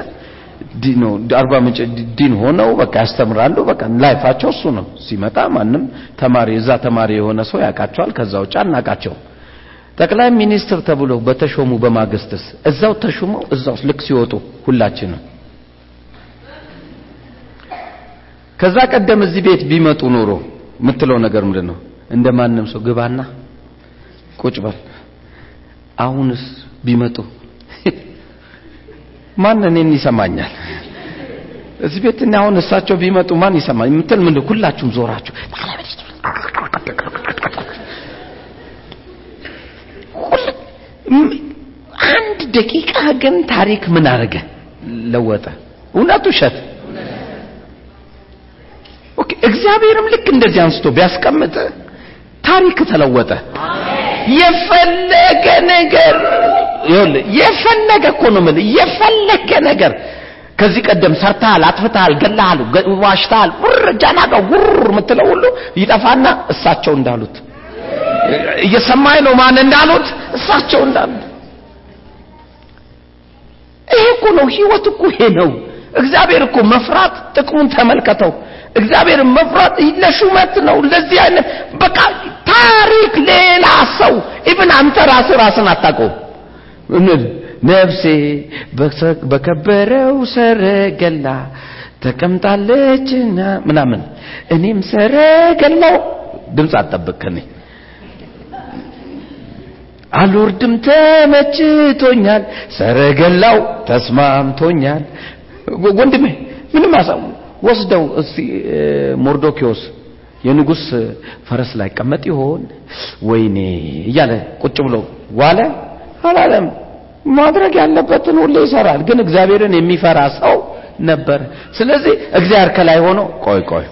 አርባ ምንጭ ዲን ሆነው በቃ ያስተምራሉ። በቃ ላይፋቸው እሱ ነው። ሲመጣ ማንም ተማሪ እዛ ተማሪ የሆነ ሰው ያውቃቸዋል ከዛ ውጭ አናቃቸው ጠቅላይ ሚኒስትር ተብሎ በተሾሙ በማግስትስ? እዛው ተሾመው እዛው ልክ ሲወጡ ሁላችንም። ከዛ ቀደም እዚህ ቤት ቢመጡ ኖሮ የምትለው ነገር ምንድን ነው እንደ ማንም ሰው ግባና ቁጭ በል። አሁንስ ቢመጡ ማን እኔን ይሰማኛል? እዚህ ቤት እና አሁን እሳቸው ቢመጡ ማን ይሰማኝ የምትል ምን ሁላችሁም ዞራችሁ። አንድ ደቂቃ ግን ታሪክ ምን አረገ ለወጠ። እውነቱ ውሸት? እግዚአብሔርም ልክ እንደዚህ አንስቶ ቢያስቀምጥ ታሪክ ተለወጠ የፈለገ ነገር የፈለገ እኮ ነው የምልህ የፈለገ ነገር ከዚህ ቀደም ሰርተሃል አጥፍተሃል ገላሃል ዋሽተሃል ውር ጃናጋ ውር የምትለው ሁሉ ይጠፋና እሳቸው እንዳሉት እየሰማኝ ነው ማን እንዳሉት? እሳቸው እንዳሉት። ይሄ እኮ ነው ህይወት እኮ ይሄ ነው። እግዚአብሔር እኮ መፍራት ጥቅሙን ተመልከተው እግዚአብሔር መፍራት ለሹመት ነው። ለዚህ አይነት በቃ ታሪክ ሌላ ሰው ኢብን አንተ ራስ ራስን አታውቀው ነፍሴ በከበረው ሰረገላ ተቀምጣለችና ምናምን። እኔም ሰረገላው ድምፅ አጠብቅ ከኔ አልወርድም ተመችቶኛል። ሰረገላው ተስማምቶኛል። ወንድሜ ምንም አሳው ወስደው እስቲ ሞርዶኪዮስ የንጉስ ፈረስ ላይ ቀመጥ ይሆን? ወይኔ እያለ ቁጭ ብሎ ዋለ። አላለም። ማድረግ ያለበትን ሁሉ ይሰራል ግን እግዚአብሔርን የሚፈራ ሰው ነበር። ስለዚህ እግዚአብሔር ከላይ ሆኖ ቆይ ቆይ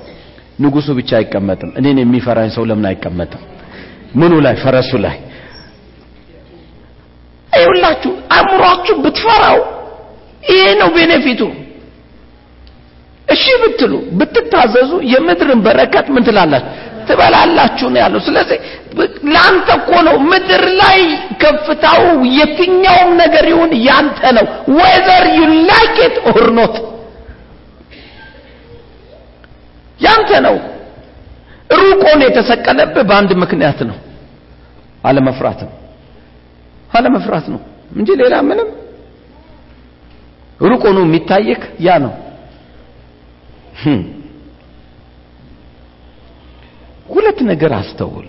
ንጉሱ ብቻ አይቀመጥም እኔን የሚፈራኝ ሰው ለምን አይቀመጥም? ምኑ ላይ? ፈረሱ ላይ። አይውላችሁ አእምሯችሁ ብትፈራው ይሄ ነው ቤኔፊቱ እሺ ብትሉ ብትታዘዙ የምድርን በረከት ምን ትላላችሁ? ትበላላችሁ ነው ያለው። ስለዚህ ለአንተ እኮ ነው ምድር ላይ ከፍታው የትኛውም ነገር ይሁን ያንተ ነው። Whether you like it or not ያንተ ነው። ሩቆን የተሰቀለብህ በአንድ ምክንያት ነው። አለመፍራት ነው። አለመፍራት ነው እንጂ ሌላ ምንም። ሆኖ የሚታየክ ያ ነው ሁለት ነገር አስተውል።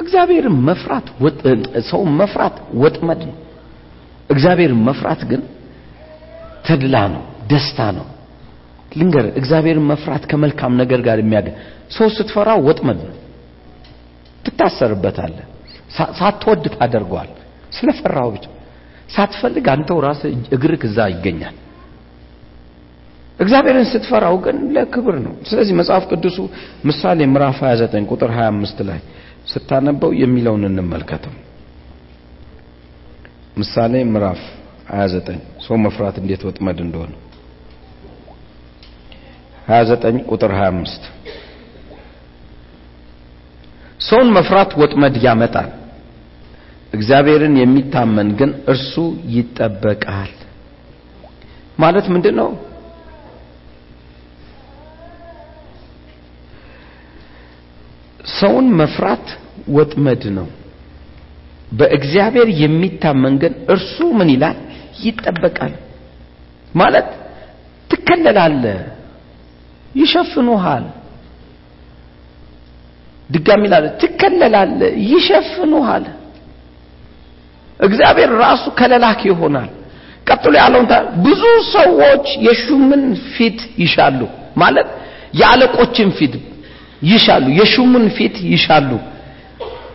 እግዚአብሔርን መፍራት ሰው መፍራት ወጥመድ ነው። እግዚአብሔርን መፍራት ግን ተድላ ነው ደስታ ነው። ልንገር እግዚአብሔርን መፍራት ከመልካም ነገር ጋር የሚያገ ሰው ስትፈራ ወጥመድ ነው። ትታሰርበታለህ። ሳትወድ ታደርገዋል ስለፈራው ብቻ። ሳትፈልግ አንተው ራስ እግርህ እዛ ይገኛል እግዚአብሔርን ስትፈራው ግን ለክብር ነው። ስለዚህ መጽሐፍ ቅዱሱ ምሳሌ ምዕራፍ 29 ቁጥር 25 ላይ ስታነበው የሚለውን እንመልከተው። ምሳሌ ምዕራፍ 29 ሰው መፍራት እንዴት ወጥመድ እንደሆነ። 29 ቁጥር 25 ሰውን መፍራት ወጥመድ ያመጣል እግዚአብሔርን የሚታመን ግን እርሱ ይጠበቃል። ማለት ምንድን ሰውን መፍራት ወጥመድ ነው። በእግዚአብሔር የሚታመን ግን እርሱ ምን ይላል? ይጠበቃል። ማለት ትከለላለ ይሸፍኑሃል። ድጋሚ ላለ ትከለላለ ይሸፍኑሃል። እግዚአብሔር ራሱ ከለላክ ይሆናል። ቀጥሎ ያለውን ብዙ ሰዎች የሹምን ፊት ይሻሉ። ማለት የአለቆችን ፊት ይሻሉ የሹሙን ፊት ይሻሉ።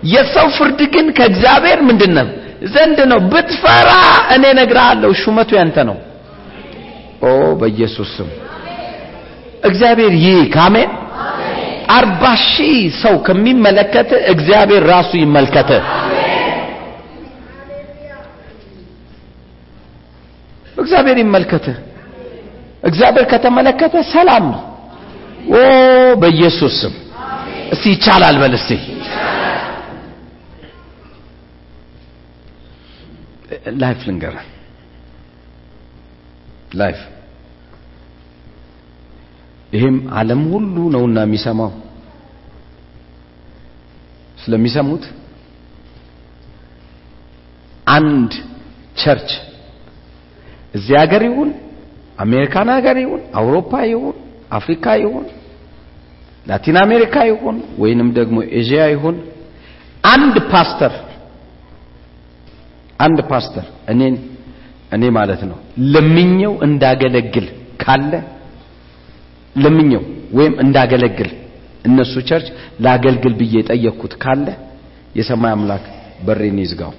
የሰው ፍርድ ግን ከእግዚአብሔር ምንድነው? ዘንድ ነው። ብትፈራ እኔ ነግርሃለሁ ሹመቱ ያንተ ነው። ኦ በኢየሱስ ስም። እግዚአብሔር ይህ ካሜን አርባ ሺህ ሰው ከሚመለከት እግዚአብሔር ራሱ ይመልከተ እግዚአብሔር ይመልከተ እግዚአብሔር ከተመለከተ ሰላም ነው ኦ በኢየሱስ ስም። እስቲ ይቻላል በል እስቲ። Life ልንገር life። ይህም ዓለም ሁሉ ነውና የሚሰማው። ስለሚሰሙት አንድ church። እዚህ ሀገር ይሁን አሜሪካን ሀገር ይሁን አውሮፓ ይሁን አፍሪካ ይሁን ላቲን አሜሪካ ይሁን ወይንም ደግሞ ኤዥያ ይሁን አንድ ፓስተር አንድ ፓስተር እኔን እኔ ማለት ነው ለምኘው እንዳገለግል ካለ ለምኘው ወይም እንዳገለግል እነሱ church ላገልግል ብዬ የጠየቅኩት ካለ የሰማይ አምላክ በሬን ይዝጋው።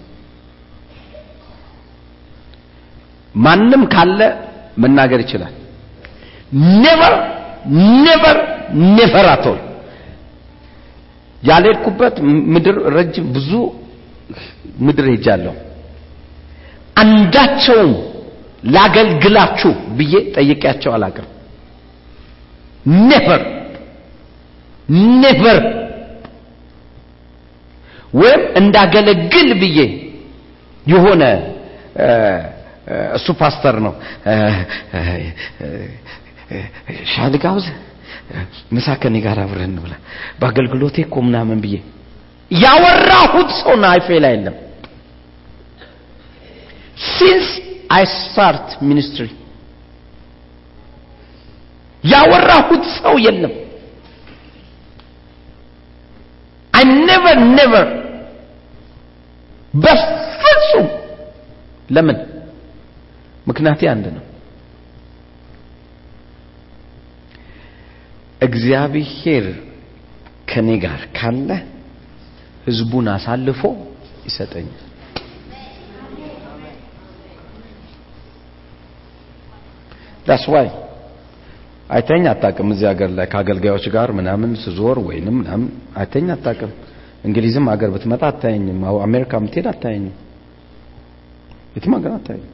ማንም ካለ መናገር ይችላል። Never never never at all ያልሄድኩበት ምድር ረጅም ብዙ ምድር ሄጃለሁ። አንዳቸውም ላገልግላችሁ ብዬ ጠይቄያቸው አላቅም never Never ወይም እንዳገለግል ብዬ የሆነ እሱ ፓስተር ነው ሻይ ልጋብዝ ምሳ ከኔ ጋር አብረን እንብላ። በአገልግሎቴ እኮ ምናምን ብዬ ያወራሁት ሰው life ኤ ላይ የለም። Since I start ministry ያወራሁት ሰው የለም። I never never በፍጹም ለምን? ምክንያቴ አንድ ነው እግዚአብሔር ከኔ ጋር ካለ ህዝቡን አሳልፎ ይሰጠኛል። That's why አይተኝ አታቅም እዚህ ሀገር ላይ ከአገልጋዮች ጋር ምናምን ስዞር ወይንም ምናምን አይተኝ አታቅም እንግሊዝም ሀገር ብትመጣ አታየኝም። አሜሪካ ብትሄድ አታየኝም። የትም ሀገር አታየኝም።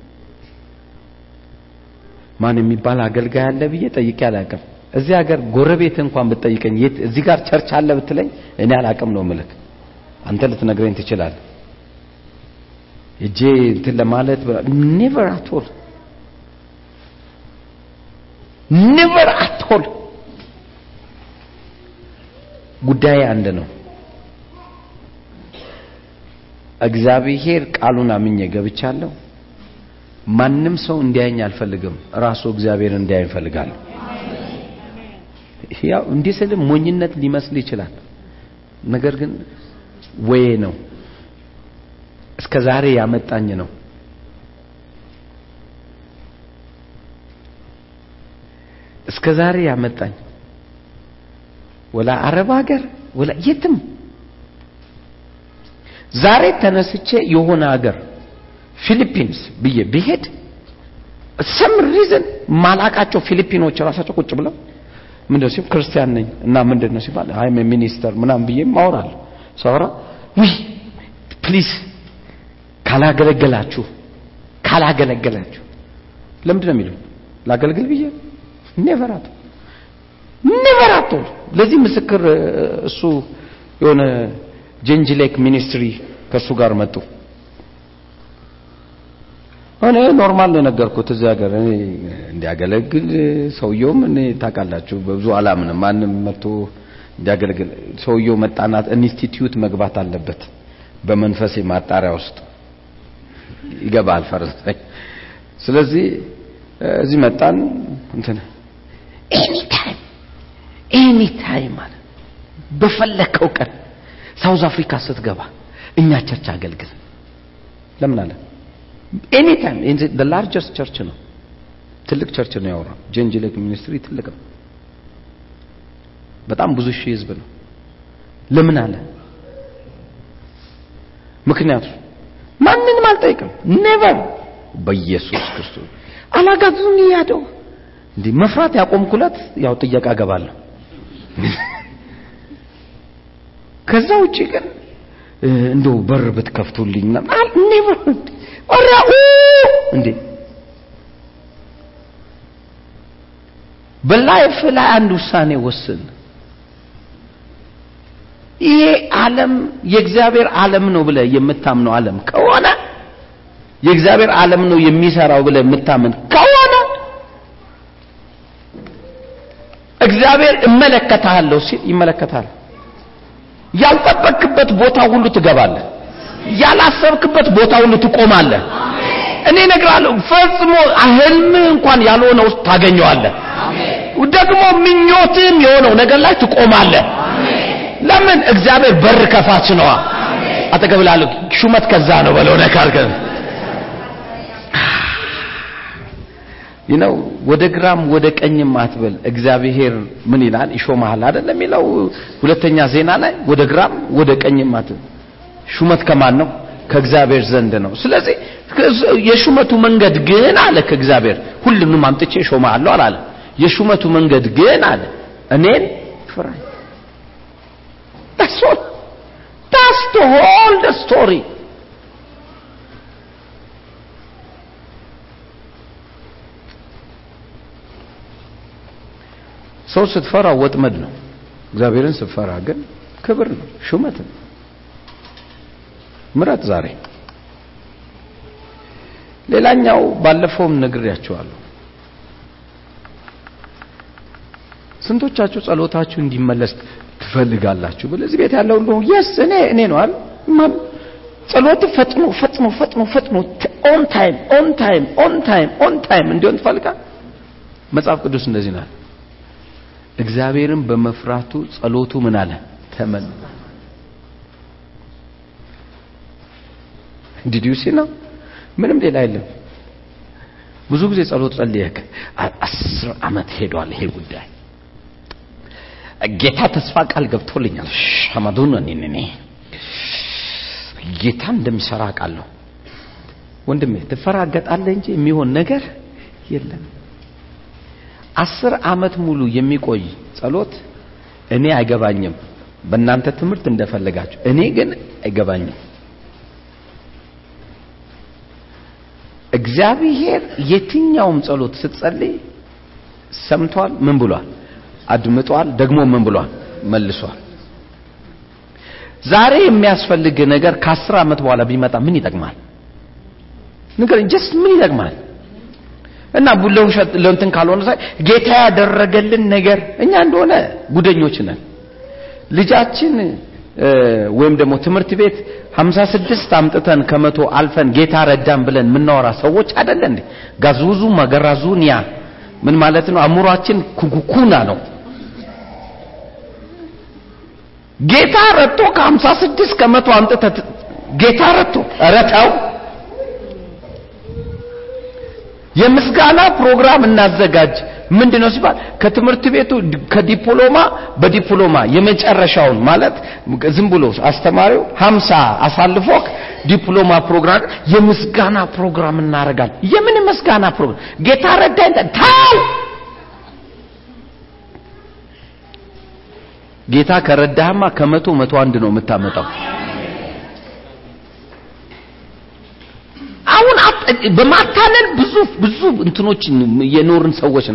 ማን የሚባል አገልጋይ አለ ብዬ ጠይቄ አላቅም እዚህ ሀገር ጎረቤት እንኳን ብትጠይቀኝ የት እዚህ ጋር ቸርች አለ ብትለኝ እኔ አላቅም ነው ምልክ አንተ ልትነግረኝ ትችላለህ። እጄ እንትን ለማለት never at all never at all ጉዳይ አንድ ነው። እግዚአብሔር ቃሉን አምኜ ገብቻለሁ። ማንም ሰው እንዲያየኝ አልፈልግም። ራሱ እግዚአብሔር እንዲያየኝ እፈልጋለሁ ያው እንዲህ ስል ሞኝነት ሊመስል ይችላል። ነገር ግን ወዬ ነው። እስከ ዛሬ ያመጣኝ ነው። እስከ ዛሬ ያመጣኝ። ወላ አረብ ሀገር ወላ የትም። ዛሬ ተነስቼ የሆነ ሀገር ፊሊፒንስ ብዬ ብሄድ some reason ማላቃቸው ፊሊፒኖች ራሳቸው ቁጭ ብለው ምንድነው ሲል ክርስቲያን ነኝ እና ምንድነው ሲባል አይ ሚኒስተር ምናም ብዬ ማወራለሁ ሳወራ ውይ ፕሊዝ ካላገለገላችሁ ካላገለገላችሁ ለምንድን ነው የሚሉኝ? ላገልግል ብዬ ኔቨር አቶ ለዚህ ምስክር እሱ የሆነ ጀንጅ ሌክ ሚኒስትሪ ከእሱ ጋር መጡ እኔ ኖርማል ነው የነገርኩት እዚህ ሀገር። እኔ እንዲያገለግል ሰውየውም እኔ ታውቃላችሁ በብዙ አላምንም። ማንም መጥቶ እንዲያገለግል ሰውየው መጣናት ኢንስቲትዩት መግባት አለበት በመንፈሴ ማጣሪያ ውስጥ። ይገባል ፈረንሳይ ስለዚህ እዚህ መጣን እንትን ኤኒ ታይም ኤኒ ታይም ማለት በፈለከው ቀን ሳውዝ አፍሪካ ስትገባ እኛ ቸርች አገልግል። ለምን አለ ኤኒ ታይም ዘ ላርጀስት ቸርች ነው ትልቅ ቸርች ነው ያወራ ጀንጅሌክ ሚኒስትሪ ትልቅ ነው. በጣም ብዙ ሺህ ህዝብ ነው። ለምን አለ? ምክንያቱ ማንንም አልጠይቅም። ኔቨር በኢየሱስ ክርስቶስ። አላጋዙን ያደው እንዲህ መፍራት ያቆምኩለት ያው ጥየቃ ገባለሁ ከዛ ውጪ ግን እንደው በር ብትከፍቱልኝ never ኦራ እንዴ? በ life ላይ አንድ ውሳኔ ወስን። ይሄ ዓለም የእግዚአብሔር ዓለም ነው ብለ የምታምነው ዓለም ከሆነ የእግዚአብሔር ዓለም ነው የሚሰራው ብለ የምታምን ከሆነ እግዚአብሔር እመለከታለሁ ሲል ይመለከታል። ያልጠበቅበት ቦታ ሁሉ ትገባለህ ያላሰብክበት ቦታ ሁሉ ትቆማለህ። እኔ እነግራለሁ ፈጽሞ ህልም እንኳን ያልሆነ ውስጥ ታገኘዋለህ። ደግሞ ምኞትም የሆነው ነገር ላይ ትቆማለህ። ለምን? እግዚአብሔር በር ከፋች ነዋ። አጠገብ ላለሁ ሹመት ከዛ ነው በለው ነካርገን ነው ወደ ግራም ወደ ቀኝም አትበል። እግዚአብሔር ምን ይላል? ይሾማል አይደለም የሚለው ሁለተኛ ዜና ላይ? ወደ ግራም ወደ ቀኝም አትበል ሹመት ከማን ነው? ከእግዚአብሔር ዘንድ ነው። ስለዚህ የሹመቱ መንገድ ግን አለ ከእግዚአብሔር። ሁሉንም አምጥቼ ሾማለሁ አላለ የሹመቱ መንገድ ግን አለ። እኔን ፍራኝ whole the story. ሰው ስትፈራ ወጥመድ ነው። እግዚአብሔርን ስትፈራ ግን ክብር ነው ሹመት ነው ምረጥ ዛሬ። ሌላኛው ባለፈውም ነግሬያቸዋለሁ። ስንቶቻችሁ ጸሎታችሁ እንዲመለስ ትፈልጋላችሁ? በለዚህ ቤት ያለው ሁሉ የስ እኔ እኔ ነው አይደል? ጸሎት ፈጥኖ ፈጥኖ ፈጥኖ ፈጥኖ on time on time on time on time እንዲሆን ትፈልጋል? መጽሐፍ ቅዱስ እንደዚህ ነው። እግዚአብሔርን በመፍራቱ ጸሎቱ ምን አለ ተመን ዲዲዩሲ ነው። ምንም ሌላ የለም። ብዙ ጊዜ ጸሎት ጸልየክ አስር ዓመት ሄዷል ይሄ ጉዳይ ጌታ ተስፋ ቃል ገብቶልኛል። ሸመዱን እኔ ጌታ እንደሚሰራ ቃለሁ። ወንድሜ ትፈራገጣለህ እንጂ የሚሆን ነገር የለም። አስር ዓመት ሙሉ የሚቆይ ጸሎት እኔ አይገባኝም። በእናንተ ትምህርት እንደፈለጋችሁ፣ እኔ ግን አይገባኝም። እግዚአብሔር የትኛውም ጸሎት ስትጸልይ ሰምቷል። ምን ብሏል? አድምጧል። ደግሞ ምን ብሏል? መልሷል። ዛሬ የሚያስፈልግ ነገር ከአስር ዓመት በኋላ ቢመጣ ምን ይጠቅማል? ንገረኝ። ጀስት ምን ይጠቅማል? እና ለውሸት ለእንትን ካልሆነ ሳይ ጌታ ያደረገልን ነገር እኛ እንደሆነ ጉደኞች ነን። ልጃችን ወይም ደግሞ ትምህርት ቤት 56 አምጥተን ከመቶ አልፈን ጌታ ረዳን ብለን የምናወራ ሰዎች አይደለ እንዴ? ጋዙዙ ማገራዙኒያ ምን ማለት ነው? አእምሯችን ኩኩኩና ነው። ጌታ ረድቶ ከ56 ከመቶ አምጥተህ ጌታ ረድቶ ረታው የምስጋና ፕሮግራም እናዘጋጅ። ምንድነው ሲባል ከትምህርት ቤቱ ከዲፕሎማ በዲፕሎማ የመጨረሻውን ማለት ዝም ብሎ አስተማሪው 50 አሳልፎክ ዲፕሎማ ፕሮግራም የምስጋና ፕሮግራም እናደርጋለን። የምን ምስጋና ፕሮግራም? ጌታ ረዳኝ ታው ጌታ ከረዳህማ ከመቶ መቶ አንድ ነው የምታመጣው። አሁን በማታለል ብዙ ብዙ እንትኖች የኖርን ሰዎች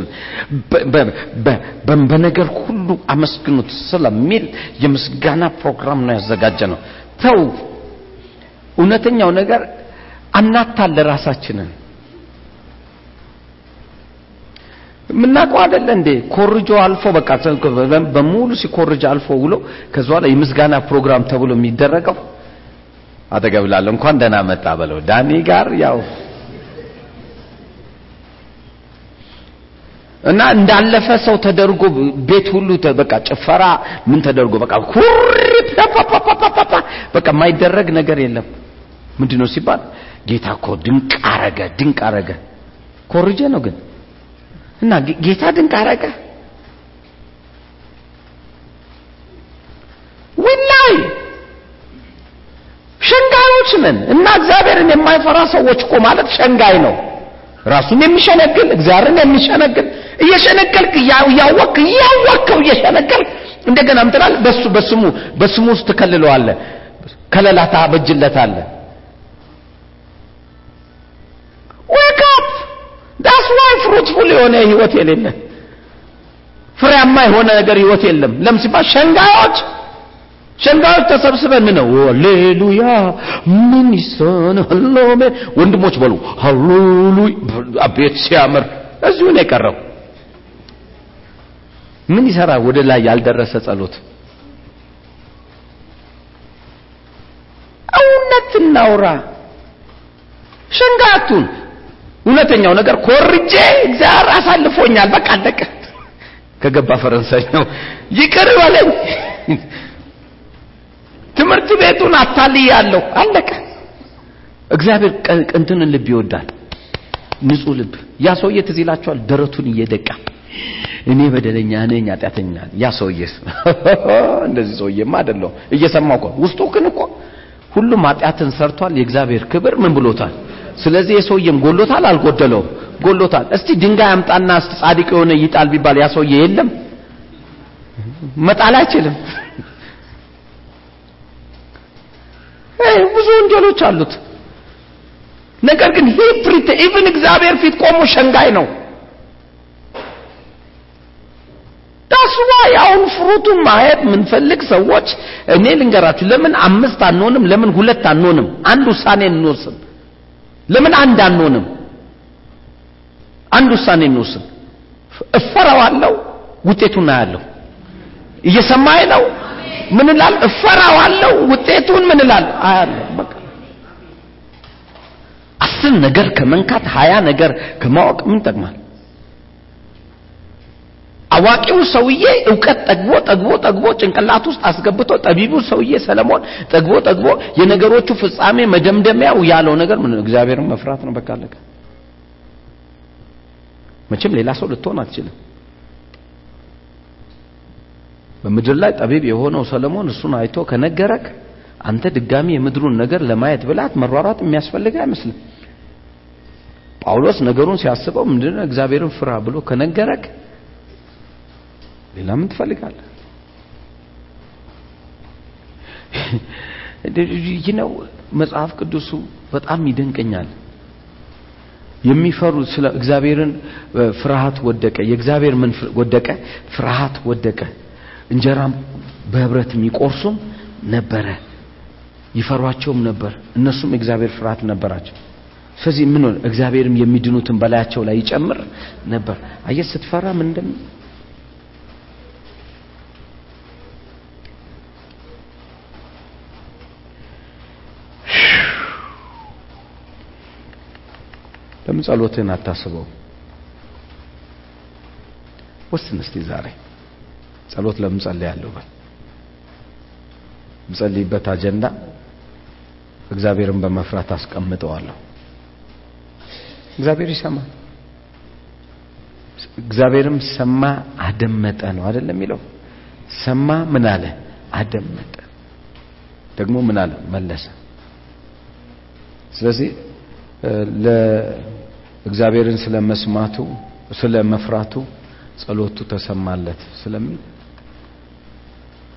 በነገር ሁሉ አመስግኑት ስለሚል የምስጋና ፕሮግራም ነው ያዘጋጀ ነው። ተው፣ እውነተኛው ነገር አናታለ ራሳችንን የምናውቀው አይደለ እንዴ? ኮርጆ አልፎ በቃ በሙሉ ሲኮርጅ አልፎ ውሎ ከዛ በኋላ የምስጋና ፕሮግራም ተብሎ የሚደረገው አጠገብ ላለው እንኳን ደህና መጣ በለው። ዳኒ ጋር ያው እና እንዳለፈ ሰው ተደርጎ ቤት ሁሉ በቃ ጭፈራ ምን ተደርጎ በቃ ኩሪ በቃ የማይደረግ ነገር የለም። ምንድነው ሲባል ጌታ እኮ ድንቅ አረገ፣ ድንቅ አረገ። ኮርጀ ነው ግን እና ጌታ ድንቅ አረገ ወላይ ሸንጋዮች ነን እና እግዚአብሔርን የማይፈራ ሰዎች እኮ ማለት ሸንጋይ ነው። ራሱን የሚሸነግል እግዚአብሔርን የሚሸነግል እየሸነገልክ እያወቅክ እያወቅከው እየሸነገልክ እንደገና ምትላል በሱ በስሙ በስሙ ውስጥ ትከልለዋለህ፣ ከለላታ በጅለታለህ። ዌክ አፕ ዳስ ዋይ ፍሩትፉል የሆነ ህይወት የሌለ ፍሬያማ የሆነ ነገር ህይወት የለም። ለምን ሲባል ሸንጋዮች ሸንጋዮች ተሰብስበን ነው። ሃሌሉያ! ምን ይሰናል? ወንድሞች በሉ። ሃሌሉያ! አቤት ሲያምር! እዚሁ ነው የቀረው። ምን ይሰራ? ወደ ላይ ያልደረሰ ጸሎት። እውነት እናውራ። ሸንጋቱን እውነተኛው ነገር ኮርጄ እግዚአብሔር አሳልፎኛል። በቃ አለቀ። ከገባ ፈረንሳይ ነው። ይቅር በለኝ ትምህርት ቤቱን አታልያለሁ። አለቀ። እግዚአብሔር ቅንትንን ልብ ይወዳል። ንጹህ ልብ። ያ ሰውዬ ትዝ ደረቱን እየደቃ። እኔ በደለኛ ነኝ ኃጢአተኛ ያ ሰውዬስ? እንደዚህ ሰውዬማ አይደለሁ እየሰማው እኮ ውስጡ ግን እኮ ሁሉም ኃጢአትን ሰርቷል። የእግዚአብሔር ክብር ምን ብሎታል? ስለዚህ የሰውዬም ጎሎታል? አልጎደለውም። ጎሎታል። እስቲ ድንጋይ አምጣና ጻድቅ የሆነ ይጣል ቢባል ያ ሰውዬ የለም? መጣል አይችልም ብዙ ወንጀሎች አሉት ነገር ግን hypocrite even እግዚአብሔር ፊት ቆሞ ሸንጋይ ነው that's that's why አሁን fruit ኡን ማየት የምንፈልግ ሰዎች እኔ ልንገራችሁ፣ ለምን አምስት አንሆንም? ለምን ሁለት አንሆንም? አንድ ውሳኔ እንወስን። ለምን አንድ አንሆንም? አንድ ውሳኔ እንወስን። እፈራዋለሁ፣ ውጤቱን አያለሁ። እየሰማኝ ነው? ምን እላለሁ? እፈራዋለሁ፣ ውጤቱን ምን በቃ አስር ነገር ከመንካት ሀያ ነገር ከማወቅ ምን ይጠቅማል? አዋቂው ሰውዬ እውቀት ጠግቦ ጠግቦ ጠግቦ ጭንቅላት ውስጥ አስገብቶ ጠቢቡ ሰውዬ ሰለሞን ጠግቦ ጠግቦ የነገሮቹ ፍጻሜ መደምደሚያው ያለው ነገር ምን እግዚአብሔርን መፍራት ነው። በቃ መቼም ሌላ ሰው ልትሆን አትችልም። በምድር ላይ ጠቢብ የሆነው ሰለሞን እሱን አይቶ ከነገረክ አንተ ድጋሚ የምድሩን ነገር ለማየት ብላት መሯሯጥ የሚያስፈልግ አይመስልም። ጳውሎስ ነገሩን ሲያስበው ምንድነው እግዚአብሔርን ፍራ ብሎ ከነገረክ ሌላ ምን ትፈልጋለህ? ነው መጽሐፍ ቅዱሱ በጣም ይደንቀኛል። የሚፈሩ ስለ እግዚአብሔርን ፍርሃት ወደቀ፣ የእግዚአብሔር ምን ወደቀ? ፍርሃት ወደቀ። እንጀራም በህብረት የሚቆርሱም ነበረ፣ ይፈሯቸውም ነበር። እነሱም የእግዚአብሔር ፍርሃት ነበራቸው። ስለዚህ ምን ሆነ? እግዚአብሔርም የሚድኑትን በላያቸው ላይ ይጨምር ነበር። አየህ ስትፈራ ምን ለምን ጸሎትህን አታስበው? ወስን እስቲ ዛሬ ጸሎት ለምን ጸልያለሁ በል። የምጸልይበት አጀንዳ እግዚአብሔርን በመፍራት አስቀምጠዋለሁ። እግዚአብሔር ይሰማል። እግዚአብሔርም ሰማ አደመጠ ነው አይደለም የሚለው። ሰማ ምን አለ? አደመጠ። ደግሞ ምን አለ? መለሰ። ስለዚህ ለእግዚአብሔርን ስለ መስማቱ ስለ መፍራቱ ጸሎቱ ተሰማለት ስለሚል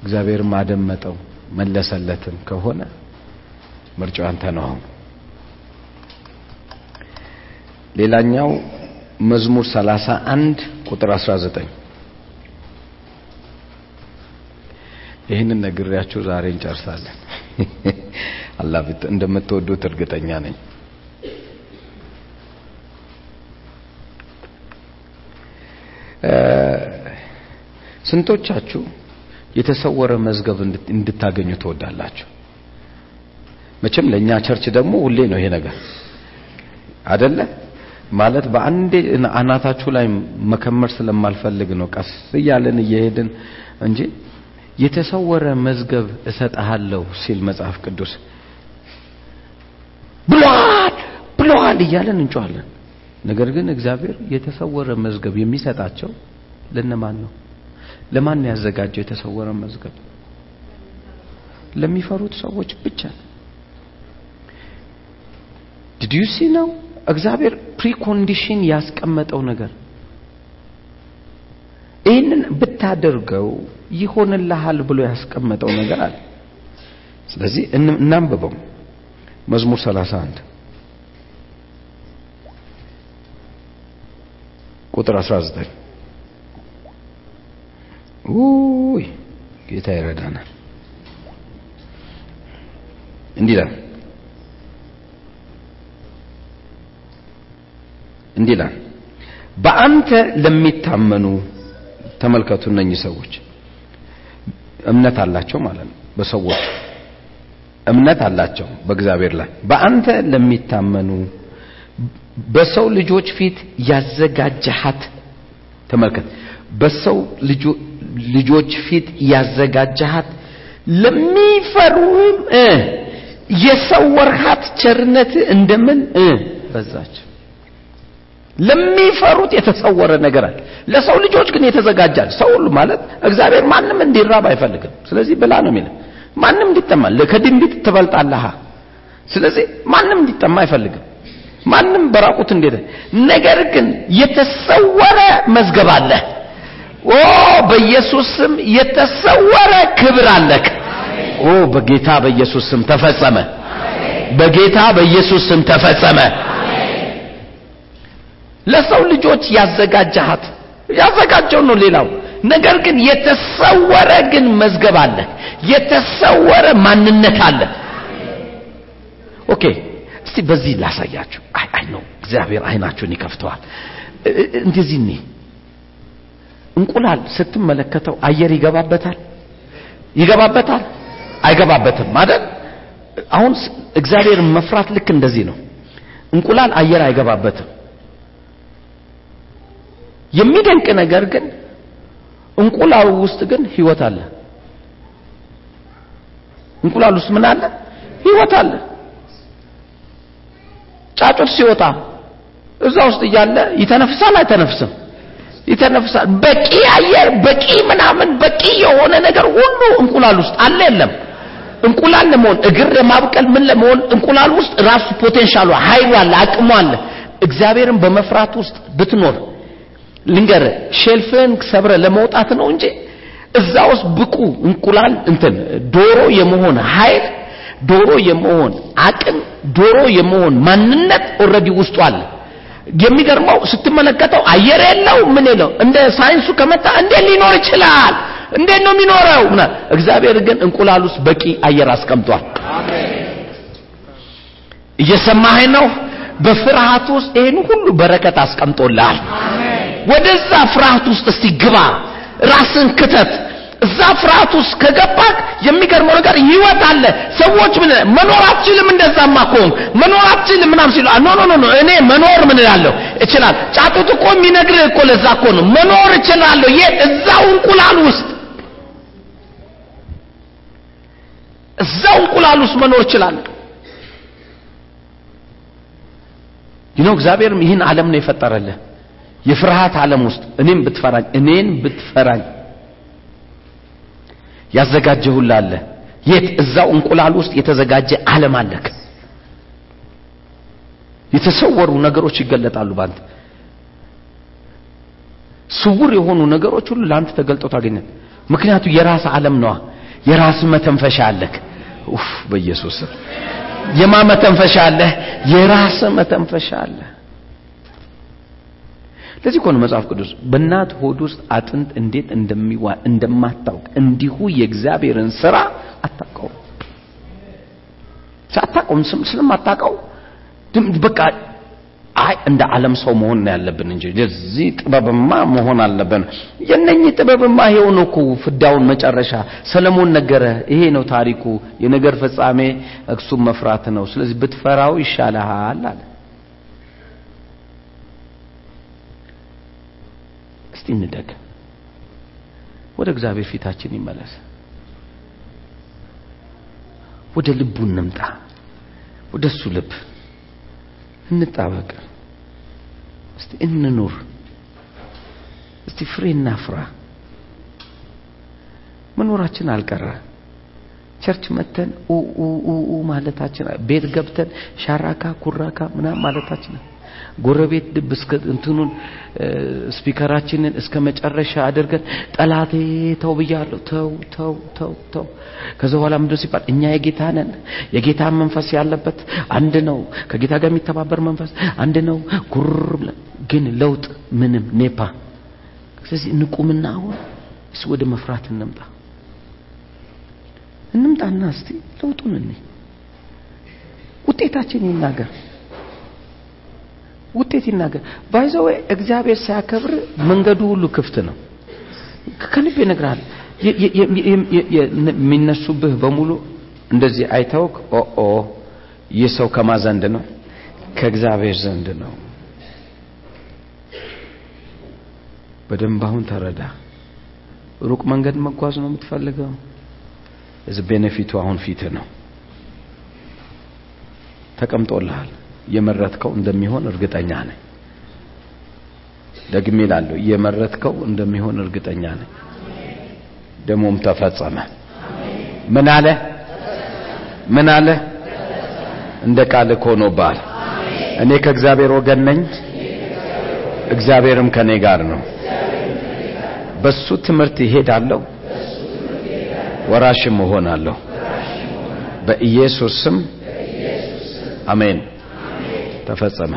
እግዚአብሔርም አደመጠው መለሰለትም ከሆነ ምርጫው አንተ ነው። አሁን ሌላኛው መዝሙር 31 ቁጥር 19 ይህንን ነግሬያችሁ ዛሬ እንጨርሳለን። አላህ እንደምትወዱት እርግጠኛ ነኝ። ስንቶቻችሁ የተሰወረ መዝገብ እንድታገኙ ትወዳላችሁ? መቼም ለኛ ቸርች ደግሞ ሁሌ ነው ይሄ ነገር አደለ? ማለት በአንዴ አናታችሁ ላይ መከመር ስለማልፈልግ ነው ቀስ እያለን እየሄድን እንጂ የተሰወረ መዝገብ እሰጥሃለሁ ሲል መጽሐፍ ቅዱስ ብሏል ብሏል እያለን እንጮሃለን። ነገር ግን እግዚአብሔር የተሰወረ መዝገብ የሚሰጣቸው ለነማን ነው? ለማን ነው ያዘጋጀው የተሰወረ መዝገብ? ለሚፈሩት ሰዎች ብቻ። did you see ነው እግዚአብሔር precondition ያስቀመጠው ነገር ይህንን ብታደርገው ይሆንልሃል ብሎ ያስቀመጠው ነገር አለ። ስለዚህ እናንብበው መዝሙር 31 ቁጥር 19 ውይ ጌታ ይረዳናል። እንዲህ ይላል በአንተ ለሚታመኑ ተመልከቱ። እነኚህ ሰዎች እምነት አላቸው ማለት ነው። በሰዎች እምነት አላቸው በእግዚአብሔር ላይ በአንተ ለሚታመኑ በሰው ልጆች ፊት ያዘጋጀሃት ተመልከት። በሰው ልጆች ፊት ያዘጋጀሃት ለሚፈሩህም የሰወርሃት ቸርነት እንደምን በዛች። ለሚፈሩት የተሰወረ ነገር አለ። ለሰው ልጆች ግን የተዘጋጃል። ሰው ሁሉ ማለት እግዚአብሔር ማንም እንዲራብ አይፈልግም። ስለዚህ ብላ ነው የሚለው። ማንም እንዲጠማ ከድንቢጥ ትበልጣለህ። ስለዚህ ማንም እንዲጠማ አይፈልግም። ማንም በራቁት እንዴት ነገር ግን የተሰወረ መዝገብ አለ። ኦ በኢየሱስ ስም የተሰወረ ክብር አለክ። oh በጌታ በኢየሱስ ስም ተፈጸመ። በጌታ በኢየሱስ ስም ተፈጸመ። ለሰው ልጆች ያዘጋጃሃት ያዘጋጀው ነው ሌላው። ነገር ግን የተሰወረ ግን መዝገብ አለ። የተሰወረ ማንነት አለ። okay እስቲ በዚህ ላሳያችሁ። አይ አይ ነው እግዚአብሔር አይናችሁን ይከፍተዋል። እንደዚህ እንቁላል ስትመለከተው አየር ይገባበታል? ይገባበታል? አይገባበትም ማለት አሁን እግዚአብሔር መፍራት ልክ እንደዚህ ነው። እንቁላል አየር አይገባበትም። የሚደንቅ ነገር ግን እንቁላሉ ውስጥ ግን ህይወት አለ። እንቁላል ውስጥ ምን አለ? ህይወት አለ። ጫጩት ሲወጣ እዛ ውስጥ እያለ ይተነፍሳል አይተነፍስም ይተነፍሳል። በቂ አየር በቂ ምናምን በቂ የሆነ ነገር ሁሉ እንቁላል ውስጥ አለ የለም። እንቁላል ለመሆን እግር ለማብቀል ምን ለመሆን እንቁላል ውስጥ ራሱ ፖቴንሻሉ ኃይሉ አለ አቅሙ አለ። እግዚአብሔርን በመፍራት ውስጥ ብትኖር ልንገር ሼልፍን ሰብረ ለመውጣት ነው እንጂ እዛ ውስጥ ብቁ እንቁላል እንትን ዶሮ የመሆን ኃይል ዶሮ የመሆን አቅም ዶሮ የመሆን ማንነት already ውስጡ አለ የሚገርመው ስትመለከተው አየር የለው ምን የለው? እንደ ሳይንሱ ከመጣ እንዴት ሊኖር ይችላል? እንዴት ነው የሚኖረው? እግዚአብሔር ግን እንቁላል ውስጥ በቂ አየር አስቀምጧል። እየሰማኸኝ ነው? በፍርሃት ውስጥ ይህን ሁሉ በረከት አስቀምጦልሃል። ወደዛ ፍርሃት ውስጥ እስቲ ግባ። ራስን ክተት እዛ ፍርሃት ውስጥ ከገባክ የሚገርመው ነገር ህይወት አለ። ሰዎች ምን መኖር አትችልም እንደዛማ ከሆንክ። መኖር አትችልም ምናም ሲሉ no no no እኔ መኖር ምን እላለሁ? እችላል ጫጡት እኮ የሚነግርህ እኮ ለዛ እኮ ነው። መኖር እችላለሁ። የት እዛው እንቁላል ውስጥ እዛው እንቁላል ውስጥ መኖር እችላለሁ። ይነው እግዚአብሔርም ይህን ዓለም ነው የፈጠረልህ። የፍርሃት ዓለም ውስጥ እኔም ብትፈራኝ እኔን ብትፈራኝ ያዘጋጀሁላለ የት? እዛው እንቁላል ውስጥ የተዘጋጀ ዓለም አለክ። የተሰወሩ ነገሮች ይገለጣሉ ባንተ። ስውር የሆኑ ነገሮች ሁሉ ለአንተ ተገልጠው ታገኛል ምክንያቱ የራስ ዓለም ነዋ። የራስ መተንፈሻ አለክ። ኡፍ በኢየሱስ የማ መተንፈሻ አለ የራስ መተንፈሻ አለ ለዚህ እኮ ነው መጽሐፍ ቅዱስ በእናት ሆድ ውስጥ አጥንት እንዴት እንደሚዋ እንደማታውቅ እንዲሁ የእግዚአብሔርን ስራ አታውቀው አታውቀውም ስለማታውቀው በቃ አይ እንደ ዓለም ሰው መሆን ነው ያለብን እንጂ የዚህ ጥበብማ መሆን አለብን። የነኚህ ጥበብማ ይሄው ነው እኮ ፍዳውን መጨረሻ። ሰለሞን ነገረ ይሄ ነው ታሪኩ። የነገር ፍጻሜ እሱም መፍራት ነው። ስለዚህ ብትፈራው ይሻልሃል አለ እስቲ እንደግ። ወደ እግዚአብሔር ፊታችን ይመለስ። ወደ ልቡ እንምጣ። ወደ እሱ ልብ እንጣበቅ። እስቲ እንኑር። እስቲ ፍሬ እናፍራ። መኖራችን አልቀረ። ቸርች መተን ኡ ማለታችን ቤት ገብተን ሻራካ ኩራካ ምናም ማለታችን ጎረቤት ድብ እስከ እንትኑን ስፒከራችንን እስከ መጨረሻ አድርገን ጠላቴ ተው ብያለሁ። ተው ተው ተው ተው። ከዛ በኋላ ምንድን ሲባል እኛ የጌታ ነን። የጌታ መንፈስ ያለበት አንድ ነው። ከጌታ ጋር የሚተባበር መንፈስ አንድ ነው። ጉር ግን ለውጥ ምንም ኔፓ። ስለዚህ እንቁምና አሁን እስ ወደ መፍራት እንምጣ። እንምጣና እስቲ ለውጡን እኔ ውጤታችን ይናገር ውጤት ይናገር። ባይዘው እግዚአብሔር ሲያከብር መንገዱ ሁሉ ክፍት ነው። ከልብ ይነግራል የሚነሱብህ በሙሉ እንደዚህ አይተውክ ኦኦ ይህ ሰው ከማ ዘንድ ነው? ከእግዚአብሔር ዘንድ ነው። በደንብ አሁን ተረዳ። ሩቅ መንገድ መጓዝ ነው የምትፈልገው? እዚ ቤኔፊቱ አሁን ፊት ነው። ተቀምጦልሃል የመረጥከው እንደሚሆን እርግጠኛ ነኝ። ደግሜ ላለሁ የመረጥከው እንደሚሆን እርግጠኛ ነኝ። ደሞም ተፈጸመ። ምን አለ? ምን አለ? እንደ ቃል ሆኖብሃል እኔ ከእግዚአብሔር ወገን ነኝ እግዚአብሔርም ከኔ ጋር ነው። በሱ ትምህርት ይሄዳለሁ ወራሽም እሆናለሁ። በኢየሱስ ስም አሜን ተፈጸመ